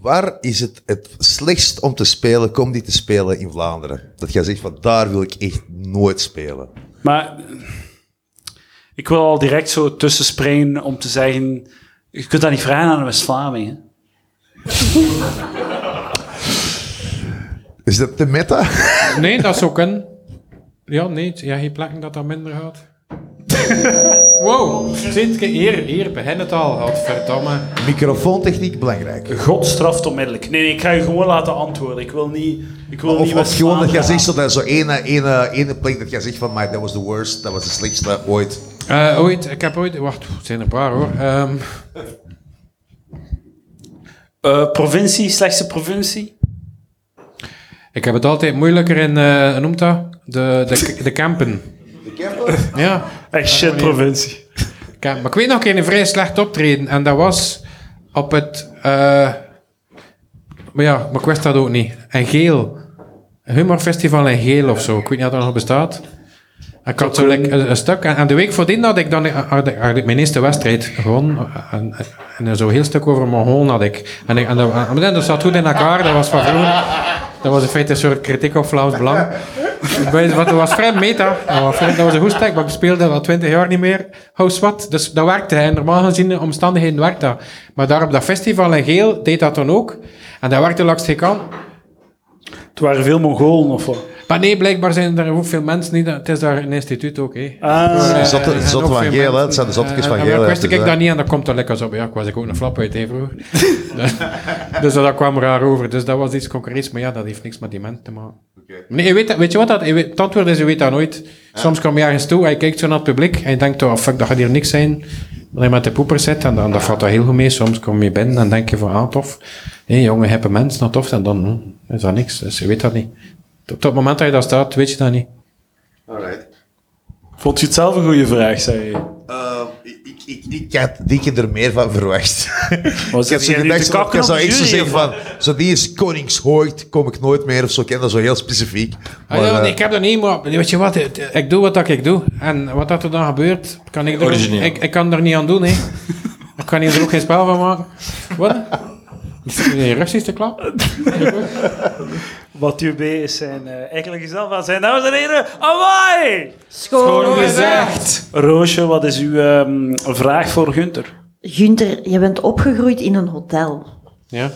Waar is het het slechtst om te spelen, comedy te spelen in Vlaanderen? Dat jij zegt van daar wil ik echt nooit spelen. Maar ik wil al direct zo tussenspringen om te zeggen... Je kunt dat niet vragen aan een West-Vlaming. hè. Is dat de meta? Nee, dat is ook een... Ja, nee, ja, geen plekken dat dat minder gaat. wow, zit je hier, hier begint het al, godverdomme. Microfoontechniek belangrijk. God straft onmiddellijk. Nee, nee, ik ga je gewoon laten antwoorden. Ik wil niet... Ik wil Of, niet of gewoon dat jij zegt zo, dat zo ene, ene, ene plek dat jij zegt van, maar dat was the worst, dat was de slechtste ooit. Eh, ooit, ik heb ooit... Wacht, het zijn er een paar hoor. Ehm, Eh, provincie, slechtste provincie? ik heb het altijd moeilijker in, eh hoe noemt dat? De, de, de campen. Ja. Echt shit provincie. Maar ik weet nog een keer een vrij slecht optreden. En dat was op het... eh, maar ja, maar ik wist dat ook niet. En Geel. Humorfestival in Geel of zo. Ik weet niet of dat nog bestaat. En Ik had zo like, een, een stuk. En, en de week voordien had ik dan had ik, had ik mijn eerste wedstrijd gewonnen. En, en, zo'n heel stuk over Mongolen had ik. En, ik, en, dat, en dat zat goed in elkaar. Dat was van vroeger. Dat was in feite een soort kritiek op Vlaams Belang. Dat was vrij meta. Dat was, dat was een goed stuk, maar ik speelde al 20 jaar niet meer. Hou wat. Dus dat werkte. En normaal gezien de omstandigheden werkte dat. Maar daar op dat festival in Geel deed dat dan ook. En dat werkte langs de kant. Het waren veel Mongolen of wat? Maar nee, blijkbaar zijn er ook veel mensen niet. Het is daar een instituut ook, hè. Ah, De zotte, van Geel, hè. Het zijn de zottekes van Eh, Geel. Wist ik Dus, dat eh, niet en dat komt er lekker zo op. Ja, ik was ik ook een flap uit, hè, vroeger. dus dat kwam raar over. Dus dat was iets concreets, maar ja, dat heeft niks met die mensen te maken. Nee, je weet, weet je wat dat? Het antwoord is, je weet dat nooit. Soms kom je ergens toe en je kijkt zo naar het publiek en je denkt, oh fuck, dat gaat hier niks zijn. Dat je met de poeper zit en dan dat valt dat heel goed mee. Soms kom je binnen en denk je van, ah, tof. Hé, jonge, hippe mensen, nou tof. En dan hm, is dat niks. Dus je weet dat niet. Op het moment dat je daar staat, weet je dat niet. alright. Vond je het zelf een goede vraag, zei je? Eh, ik, ik, ik, ik had die keer er meer van verwacht. Was ik had zo gedacht, zo, ik zou echt zo zeggen van, zo die is Koningshooit, kom ik nooit meer of zo. Ik ken dat zo heel specifiek. Ah, ja, Maar, nee, eh, ik heb dat niet, maar weet je wat, ik doe wat dat ik doe. En wat dat er dan gebeurt, kan ik, er, ik, ik kan er niet aan doen, hè. ik kan hier er ook geen spel van maken. Wat? Nee, Russische klap? Wat B is zijn uh, enkele gezel van zijn. Dames en heren, amai! Schoon gezegd. Roosje, wat is uw ehm, vraag voor Gunther? Gunther, je bent opgegroeid in een hotel. Ja.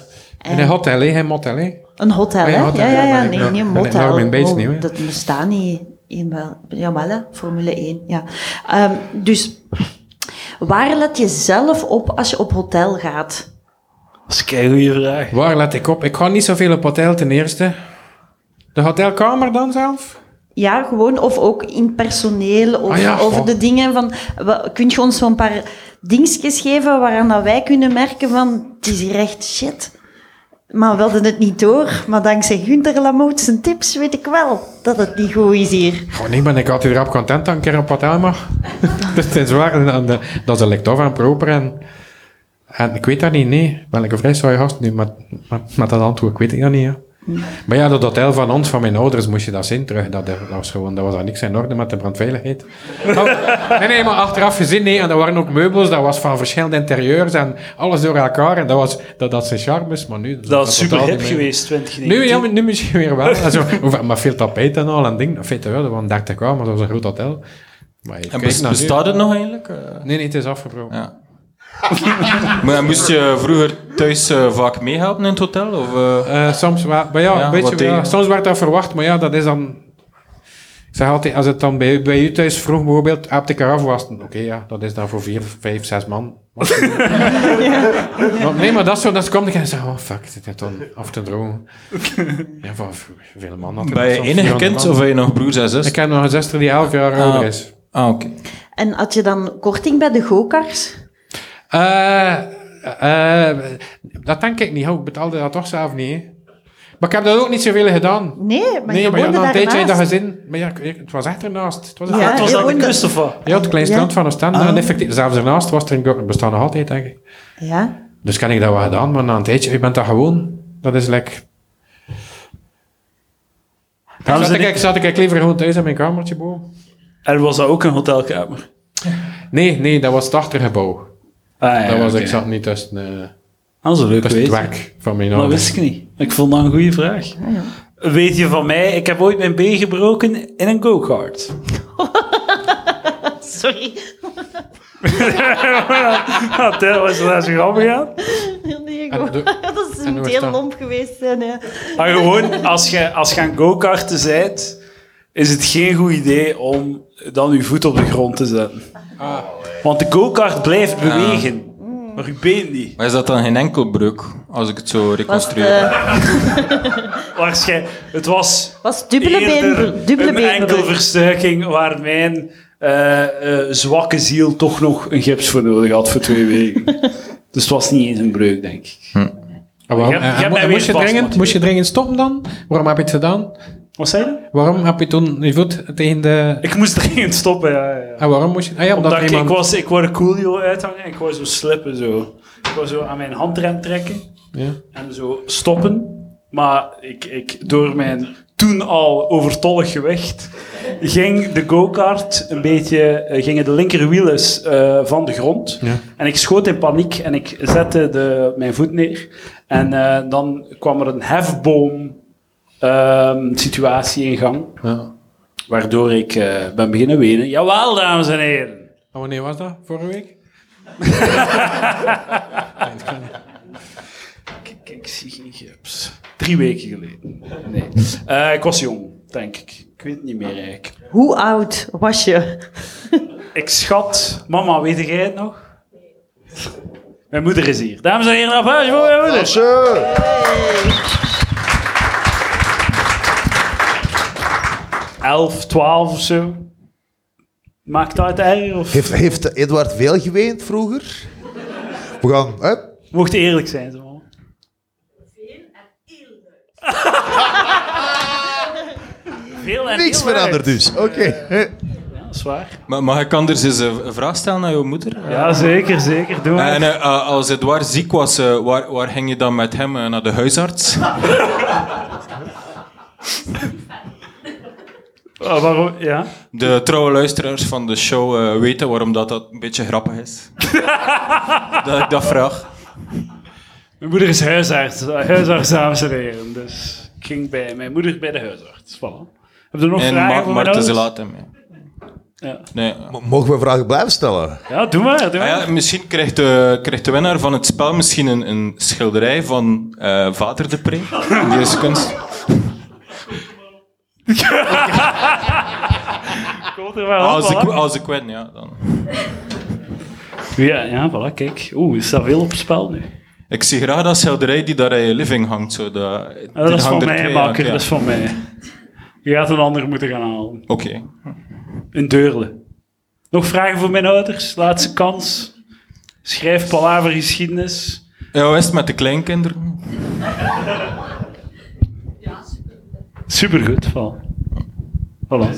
In een hotel, hè, geen motel, hè. Een hotel, ja, hè? ja, ja, ja, Nee, niet een motel. Oh, niet, hè? dat bestaat niet. In wel, jawel, hè? Formule 1, ja. Ehm, dus, waar let je zelf op als je op hotel gaat? Dat is een goede vraag. Waar let ik op? Ik ga niet zoveel op hotel ten eerste. De hotelkamer dan zelf? Ja, gewoon, of ook in personeel, of Ah ja, over de dingen van... Kun je ons zo'n paar dingetjes geven waaraan dat wij kunnen merken van... Het is hier echt shit. Maar we hadden het niet door. Maar dankzij Gunther Lamoot zijn tips weet ik wel dat het niet goed is hier. Oh nee, maar ik had u rap content dat ik een keer op hotel mag. het is waar, en de- dat is een lectof en proper. En, en ik weet dat niet, nee. Ik ben ik een vrij gast nu, maar met, met dat antwoord ik weet ik dat niet, ja. Maar ja, dat hotel van ons, van mijn ouders, moest je dat zien terug. Dat, dat was gewoon, dat was niks in orde met de brandveiligheid. Nee, nee, maar achteraf gezien, nee. En er waren ook meubels, dat was van verschillende interieurs en alles door elkaar. En dat was, dat, dat zijn charmes, maar nu... Dat is super hip geweest, 2019. Nu, ja, maar nu misschien weer wel. Zo, hoeveel- maar veel tapijt en al en ding. In feite wel, dat waren 30 kamers, dat was een groot hotel. Maar En bestaat het nog eigenlijk? Nee, nee, het is afgebroken. ja. Maar moest je vroeger thuis eh, vaak meehelpen in het hotel? Of, eh? Eh, soms wel, maar ja, Ja, weet wat je, deed ja, je? soms werd dat verwacht, maar ja, dat is dan... Ik zeg altijd, als het dan bij, bij u thuis vroeg bijvoorbeeld, heb ik eraf wassen? Oké, ja, dat is dan voor vier, vijf, zes man. Maar nee, maar dat is zo, dat komt ik en zeg, oh fuck, zit het dan af te drogen. Ja, van veel man had er Ben je enige 400 kind man. of heb je nog broers en zus? Ik heb nog een zuster die elf jaar ouder is. Ah, oké. En had je dan korting bij de go-karts? Eh, eh, dat denk ik niet. Ik betaalde dat toch zelf niet. hè. Maar ik heb dat ook niet zoveel gedaan. Nee, maar nee, je maar ja, na een tijdje dat gezin. Maar ja, het was echt ernaast. Het was Ja, Het was aan de kust of wat? ja, het klein Ja. strand van Oostende. Ah. En effectief, zelfs ernaast was er een bestaat nog altijd, denk ik. Ja. Dus kan ik dat wel gedaan, maar na een tijdje, je bent dat gewoon. Dat is lekker. Dames Zat ik, zat ik liever gewoon thuis in mijn kamertje boven? En was dat ook een hotelkamer? Nee, nee, dat was het achtergebouw. Ah, ja, dat was. Ik zat niet tussen, eh Dat is een leuk tussen het weten. werk van mijn Dat ouders. wist ik niet. Ik vond dat een goede vraag. Weet je van mij, ik heb ooit mijn been gebroken in een go-kart. Sorry. Ah, dat was dat zo grappig aan. Nee, dat is en een heel dat? lomp geweest zijn. Ja. Maar gewoon, als je, als je aan go-karten bent, is het geen goed idee om dan je voet op de grond te zetten. Want de go-kart blijft bewegen, maar je been niet. Maar is dat dan geen enkel breuk, als ik het zo reconstrueer? eh, Waarschijnlijk, het was was dubbele been, dubbele een enkel beenbreuk. verstuiking waar mijn eh, eh, zwakke ziel toch nog een gips voor nodig had voor twee weken. dus het was niet eens een breuk, denk ik. Ah, waarom? Je hebt- je hebt mo- mij moest, je dringend, moest je dringend stoppen dan? Waarom heb je het gedaan? Wat zei je? Waarom heb je toen je voet tegen de... Ik moest dringend stoppen, ja. ja. En waarom moest je... Ah ja, omdat, Omdat ik, iemand... ik, was, ik wou de coolio uithangen en ik wou zo slippen zo. Ik wou zo aan mijn handrem trekken Ja. en zo stoppen. Maar ik, ik, door mijn toen al overtollig gewicht ging de go-kart een beetje... eh, gingen de linkerwielen eh, van de grond. Ja. En ik schoot in paniek en ik zette de, mijn voet neer. En eh, dan kwam er een hefboom ehm, situatie in gang. Ja. Waardoor ik eh, ben beginnen wenen. Jawel, dames en heren. En wanneer was dat? Vorige week? Kijk, ik zie geen gips. Drie weken geleden. Nee. Eh, ik was jong, denk ik. Ik weet het niet meer eigenlijk. Hoe oud was je? Ik schat... Mama, weet jij het nog? Mijn moeder is hier. Dames en heren, applaus voor mijn moeder. Elf, twaalf of zo. Maakt dat uit erger? Of... Heeft, heeft Edward veel geweend vroeger? We gaan... Hè? Mocht eerlijk zijn, zo. man. Veel en Niks veranderd dus. Oké. Ja, dat is waar. Ma- Mag ik anders eens een vraag stellen aan jouw moeder? Ja, zeker, zeker. Doe maar. En eh, eh, als Edouard ziek was, eh, waar, waar ging je dan met hem naar de huisarts? Waarom? Ja. De trouwe luisteraars van de show eh, weten waarom dat, dat een beetje grappig is. dat ik dat vraag. Mijn moeder is huisarts. Huisarts, dames en heren. Dus ik ging bij mijn moeder bij de huisarts. Voilà. Heb je nog En vragen Ma- ouders? laat hem. Ja. Ja. Nee. Mogen we vragen blijven stellen? ja, doe maar. Doe Ah ja, misschien krijgt de, krijgt de winnaar van het spel misschien een, een schilderij van eh, Vader de Pre. Deze kunst. Komt er wel Als ik, als ik win, ja. Dan. Ja, ja, voilà, kijk. Oeh, is dat veel op spel nu? Ik zie graag dat schilderij die daar in je living hangt. Zo, dat, Ah, dat is van mij, makker. ja. Dat is van mij. Je gaat een ander moeten gaan halen. Oké. In Deurle. Nog vragen voor mijn ouders? Laatste kans. Schrijf palaver geschiedenis. Ja, hoe is het met de kleinkinderen? Supergoed, val. Voilà.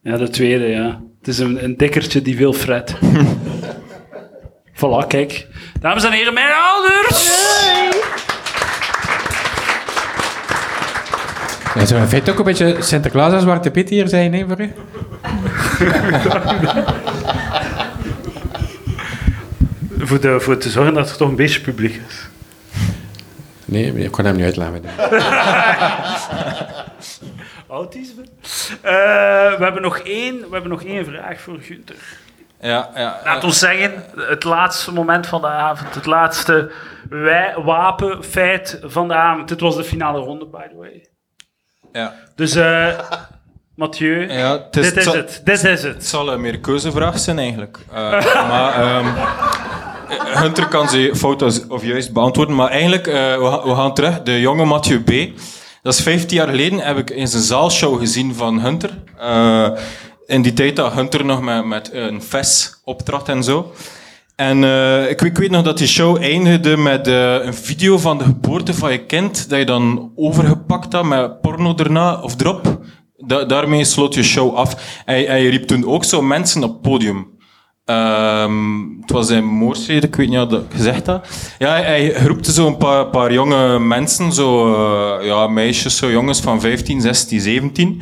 Ja, de tweede, ja. Het is een, een dikkertje die veel fret. voilà, kijk. Dames en heren, mijn ouders! Ja, zo, in feite ook een beetje Sinterklaas en Zwarte Piet hier zijn, hè, voor u? Voor, de, voor te zorgen dat er toch een beetje publiek is. Nee, ik kan hem niet uitleggen. Autisme? Eh, we, hebben nog één, we hebben nog één vraag voor Gunther. Ja, ja. Laat ons zeggen, het laatste moment van de avond, het laatste wij, wapenfeit van de avond. Dit was de finale ronde, by the way. Ja. Dus, eh Mathieu, Ja, dit is het- het. Dit is Het het. zal een meer keuzevraag zijn eigenlijk. Eh, maar ehm, Hunter kan ze fout als- of juist beantwoorden. Maar eigenlijk, eh, we, gaan- terug. De jonge Mathieu B. Dat is 15 jaar geleden heb ik eens een zaalshow gezien van Hunter. Eh, in die tijd dat Hunter nog met, met een fes optrad en zo. En eh, ik, weet nog dat die show eindigde met eh, een video van de geboorte van je kind, dat je dan overgepakt had met porno erna of erop. Da- daarmee sloot je show af. En, en je riep toen ook zo mensen op het podium. Ehm, het was in Moorstede, ik weet niet of dat gezegd had. Ja, hij roepte zo een paar, paar jonge mensen, zo, eh, ja, meisjes, zo jongens van 15, 16, 17.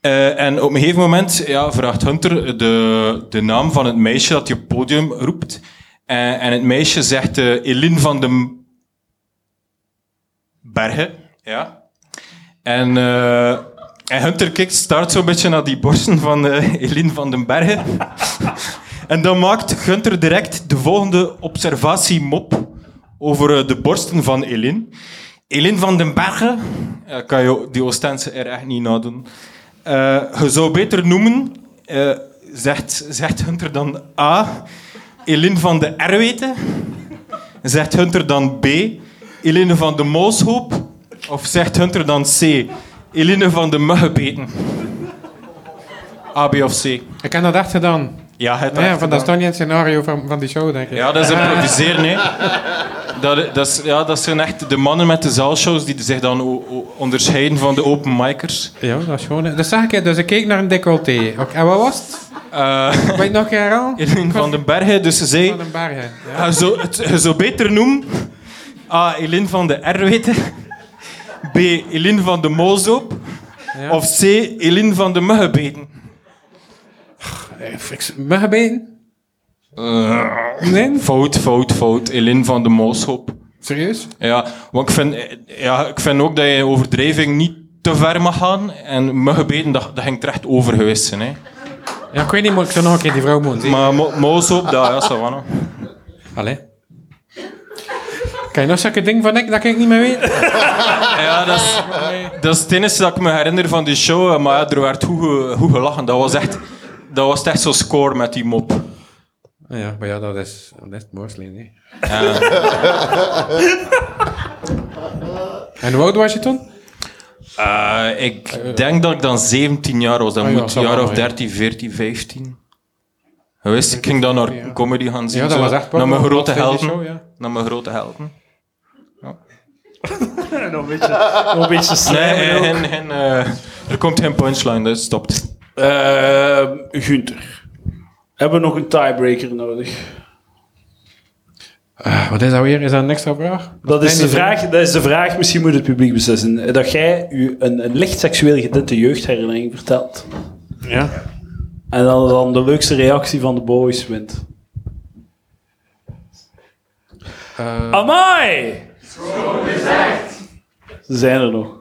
Eh, en op een gegeven moment ja, vraagt Hunter de, de naam van het meisje dat je op podium roept. En, en het meisje zegt eh Eline van den Bergen. Ja. En, eh, en Hunter kijkt, staart zo'n beetje naar die borsten van eh Eline van den Bergen. En dan maakt Hunter direct de volgende observatiemop over eh, de borsten van Eline. Eline van den Bergen, eh, kan je die Oostense er echt niet nadoen. Eh je zou beter noemen, zegt, zegt Hunter dan A, Eline van de Erweten. Zegt Hunter dan B, Eline van de Mooshoop. Of zegt Hunter dan C, Eline van de Muggenbeten. A, B of C. Ik heb dat echt gedaan. Ja, het Ja, echt van dat is toch niet het scenario van, van die show, denk ik. Ja, dat is improviseren, hè. Dat, dat, is, ja, dat zijn echt de mannen met de zaalshows die zich dan onderscheiden van de open micers. Ja, dat is gewoon... Dus zeg ik, dus ik keek naar een decolleté. En wat was het? Eh Weet je nog een? Eline van den Bergen, dus ze zei... Van den Bergen. Ja. Je zou, het, je zou beter noemen A. Eline van de Erweten. B. Eline van de Mooshoop. Ja. Of C. Eline van de Muggenbeten. Muggenbeen? Nee? Fout, fout, fout. Eline van de Mooshoop. Serieus? Ja, want ik vind, ja, ik vind ook dat je overdrijving niet te ver mag gaan. En Muggenbeten, dat, dat ging terecht over geweest zijn. Hè. Ja, ik weet niet, maar ik zou nog een keer die vrouw moeten zien. Maar mo Mooshoop, dat ja, Savannah. Allee. Kan je nog zulke ding van ik dat ik niet meer weet? Ja, dat is, dat is het enige dat ik me herinner van die show. Maar ja, er werd goed, ge- goed gelachen. Dat was echt, dat was echt zo'n score met die mop. Ja, maar ja, dat is, dat is. Ja. En hoe oud was je toen? Eh, ik denk dat ik dan 17 jaar was. Dat Ah, ja, moet een jaar of ja. 13, 14, 15. Je wist, ik ging dan naar comedy gaan zien. Ja, dat zo, was echt Naar mijn grote helden. helden. Show, ja. Naar mijn grote helden. nog een beetje, nog een beetje Nee, en, en, eh, er komt geen punchline, dat stopt. Eh, Gunther. Hebben we nog een tiebreaker nodig? Ah, wat is dat weer? Is dat een extra vraag? Dat is, de vraag, dat is de vraag, misschien moet het publiek beslissen. Eh, Dat jij u een, een licht seksueel getinte jeugdherinnering vertelt. Ja. En dan, dan de leukste reactie van de boys wint. Eh, Amai! Ze zijn er nog.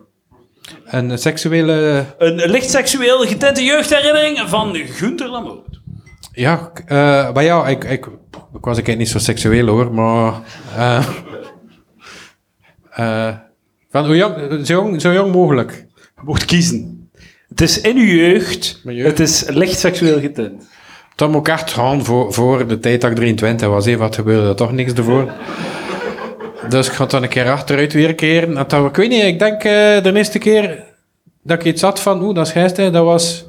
Een seksuele... Een licht seksueel getinte jeugdherinnering van Gunther Lamoot. Ja, eh, maar ja, ik, ik, ik was ik niet zo seksueel hoor, maar... eh eh, van hoe jong, zo jong, zo jong mogelijk. Je mocht kiezen. Het is in uw jeugd. Het is licht seksueel getint. Dan moet ik echt gaan voor, voor de tijd dat ik 23 was. Even wat gebeurde er toch niks ervoor. Dus ik ga dan een keer achteruit weer keren. En dan, ik weet niet, ik denk eh, de eerste keer dat ik iets had van, oeh, dat is gisteren, dat was...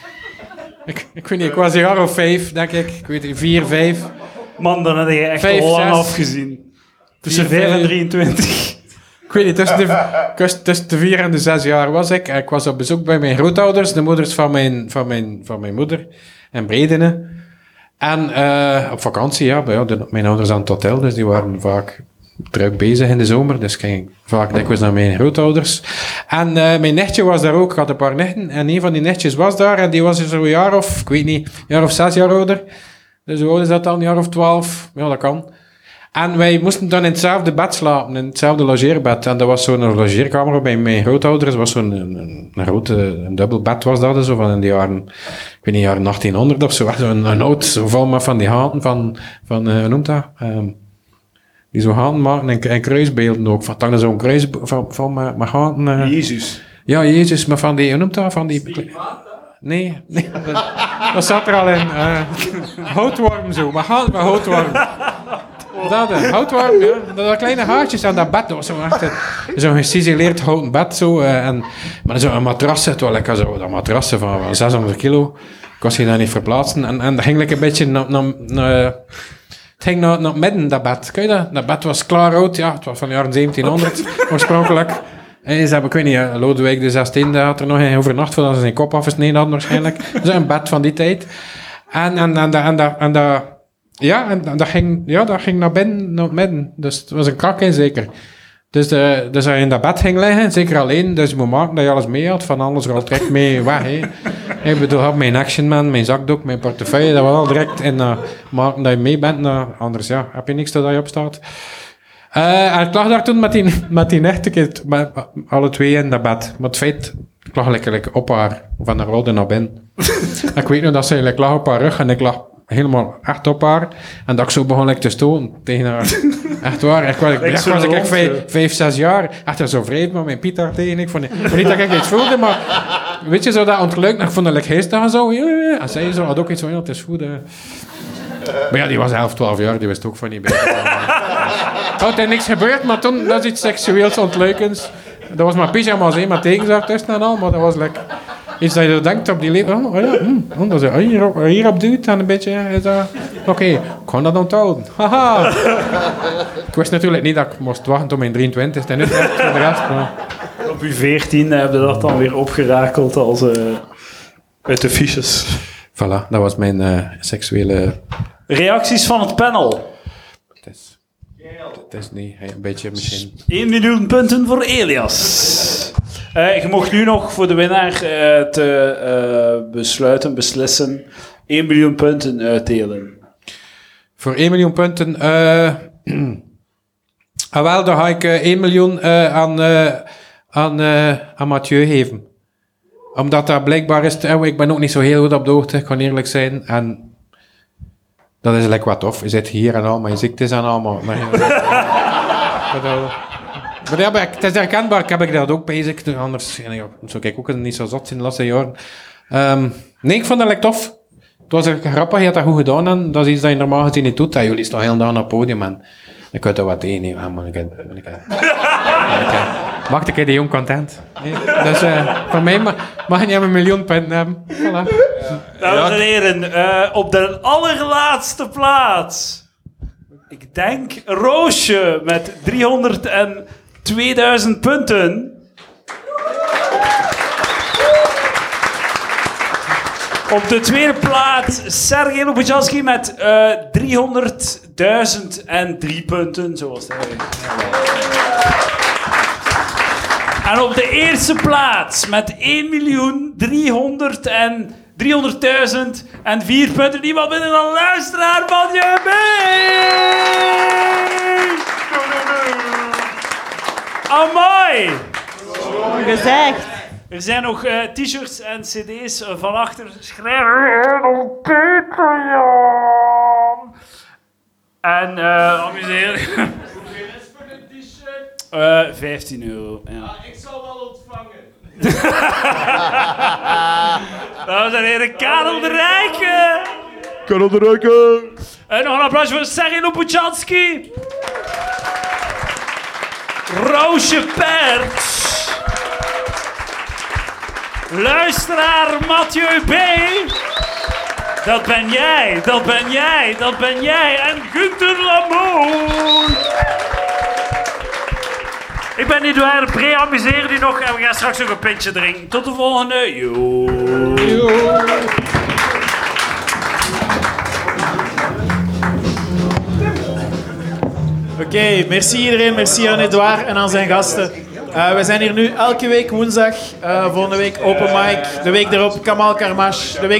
ik, ik weet niet, ik was een jaar of vijf, denk ik. Ik weet niet, vier, vijf. Man, dan heb je echt Vijf, al lang zes. afgezien. Tussen Vier, 5 en vijf. 23. Ik weet niet, tussen de, tussen- de vier en de zes jaar was ik. En Ik was op bezoek bij mijn grootouders, de moeders van mijn, van mijn, van mijn moeder en Bredene. En eh, op vakantie, ja, bij- mijn ouders aan het hotel, dus die waren vaak druk bezig in de zomer. Dus ging ik vaak dikwijls naar mijn grootouders. En eh, mijn nichtje was daar ook, ik had een paar nichten. En een van die nichtjes was daar en die was er zo'n jaar of, ik weet niet, een jaar of zes jaar ouder. Dus hoe is dat dan? Een jaar of twaalf? Ja, dat kan. En wij moesten dan in hetzelfde bed slapen, in hetzelfde logeerbed. En dat was zo'n logeerkamer bij mijn grootouders. Was zo'n een, een, grote, een dubbel bed was dat, zo van in de jaren, ik weet niet, jaren 1800 of zo. Zo'n een oud, zo vol met van die haten van, van eh, hoe noemt dat? Ehm, die zo haten maken en, en kruisbeelden ook. Van, dan zo'n kruis van, van met haten. eh. Jezus. Ja, Jezus, maar van die, hoe noemt dat? Van die... Nee, nee dat, dat zat er al in. eh houtworm zo, maar hout, maar houtworm. Dat, eh, houtworm, ja. Dat, dat kleine haartjes aan dat bed, dat was zo een- zo'n gecizeleerd houten bed zo. eh, en, maar zo'n matras, het was lekker zo, dat matrassen van, van 600 kilo. Ik was je daar niet verplaatsen. En, en dat ging like een beetje naar... naar, naar het ging naar, naar midden, dat bed. Kun je dat? Dat bed was klaar oud, ja. Het was van de jaren 1700 oorspronkelijk. En ze hebben, ik weet niet, eh, Lodewijk de 16 had er nog in overnacht voordat ze zijn kop afgesneden hadden waarschijnlijk. Dus een bed van die tijd. En, en, en, en, dat- en, dat- ja, en dat ging, ja, dat ging naar binnen, naar midden. Dus het was een krak in zeker. Dus, de, dus als je in dat bed ging liggen, zeker alleen, dus je moet maken dat je alles mee had, van alles rolt direct mee weg. Hè. Ik bedoel, had mijn Actionman, mijn zakdoek, mijn portefeuille, dat was al direct in uh, maken dat je mee bent. Nou, anders ja, heb je niks dat je op staat. Eh, en ik lag daar toen met die, met die nichtje, met alle twee in dat bed. Maar het feit, ik lag lekker like, op haar, van haar rode naar binnen. ik weet nog dat ze like, lag op haar rug en ik lag helemaal echt op haar. En dat ik zo begon like, te stoten tegen haar. Echt waar. Ik was, ik, echt, was ik echt vijf, ja. vijf, zes jaar. Echt zo vreemd met mijn Piet daar tegen. Ik vond, ik niet dat ik iets voelde, maar weet je, zo dat ontluik. Ik vond dat like, geestig en zo. En zij zo, had ook iets van, ja, het is goed. eh. Maar ja, die was 11, 12 jaar, die wist ook van niet beter. Er had niks gebeurd, maar toen, dat is iets seksueels ontluikends. Dat was maar pyjama's, met tegenzak tussen en al, maar dat was lekker... Iets dat je denkt op die leven. Oh, oh ja, hm, oh, dat is, oh, hier, hierop duwt en een beetje. Is dat... Oké, ik kan dat onthouden. Haha. ik wist natuurlijk niet dat ik moest wachten tot mijn 23 en nu echt voor de rest. Maar... Op uw 14 hebben dat dan weer opgerakeld als eh, uit de fiches. Voilà, dat was mijn eh, seksuele... Reacties van het panel. Het is, het is niet, hey, een beetje misschien... 1 miljoen punten voor Elias. Eh, je mocht nu nog voor de winnaar eh, te eh, besluiten, beslissen, 1 miljoen punten uitdelen. Voor 1 miljoen punten. ah, wel, dan ga ik eh 1 miljoen aan, aan, aan Mathieu geven. Omdat dat blijkbaar is. ik ben ook niet zo heel goed op de hoogte, ik kan eerlijk zijn. En dat is lekker wat tof. Je zit hier en al, maar je ziekte is en al. Maar, maar, ja, het is herkenbaar. Ik heb ik dat ook bezig. Anders ja, ja, zou ik ook niet zo zot zijn de laatste jaren. Ehm, nee, ik vond dat lekker tof. Het was echt grappig, je had dat goed gedaan. En dat is iets dat je normaal gezien niet doet. Dat jullie staan heel dag op het podium en ik kan er wat. Nee, ah, man, ik, ik, Wacht, ik heb die jong content. Nee, dus eh, voor mij ma- mag je een miljoen punten hebben. Voilà. Dames en heren, eh, op de allerlaatste plaats. Ik denk Roosje met 302.000 punten. Op de tweede plaats Sergej Lobotjanski met eh 300.003 punten, zoals hij. En op de eerste plaats met 1.300.000 en 300.000 en 4 punten. Niemand minder dan luisteraar van je Amai! Gezegd. Er zijn nog eh, t-shirts en cd's van achter. Schrijven op Patreon. En uh, amuseer. Hoeveel is voor de t-shirt? 15 euro. Ja. Ik zal wel ontvangen. Dames en heren, Karel de Rijke. Karel de Rijken! En nog een applaus voor Sergej Loputjanski. Roosje Perts. Luisteraar Mathieu B. Dat ben jij, dat ben jij, dat ben jij. En Gunther Lamoon. Ik ben Edouard Pre, amuseer u nog en we gaan straks nog een pintje drinken. Tot de volgende. Yo. Oké, merci iedereen. Merci aan Edouard en aan zijn gasten. Eh, we zijn hier nu elke week woensdag. Eh, volgende week open mic. De week erop Kamal Karmash. De week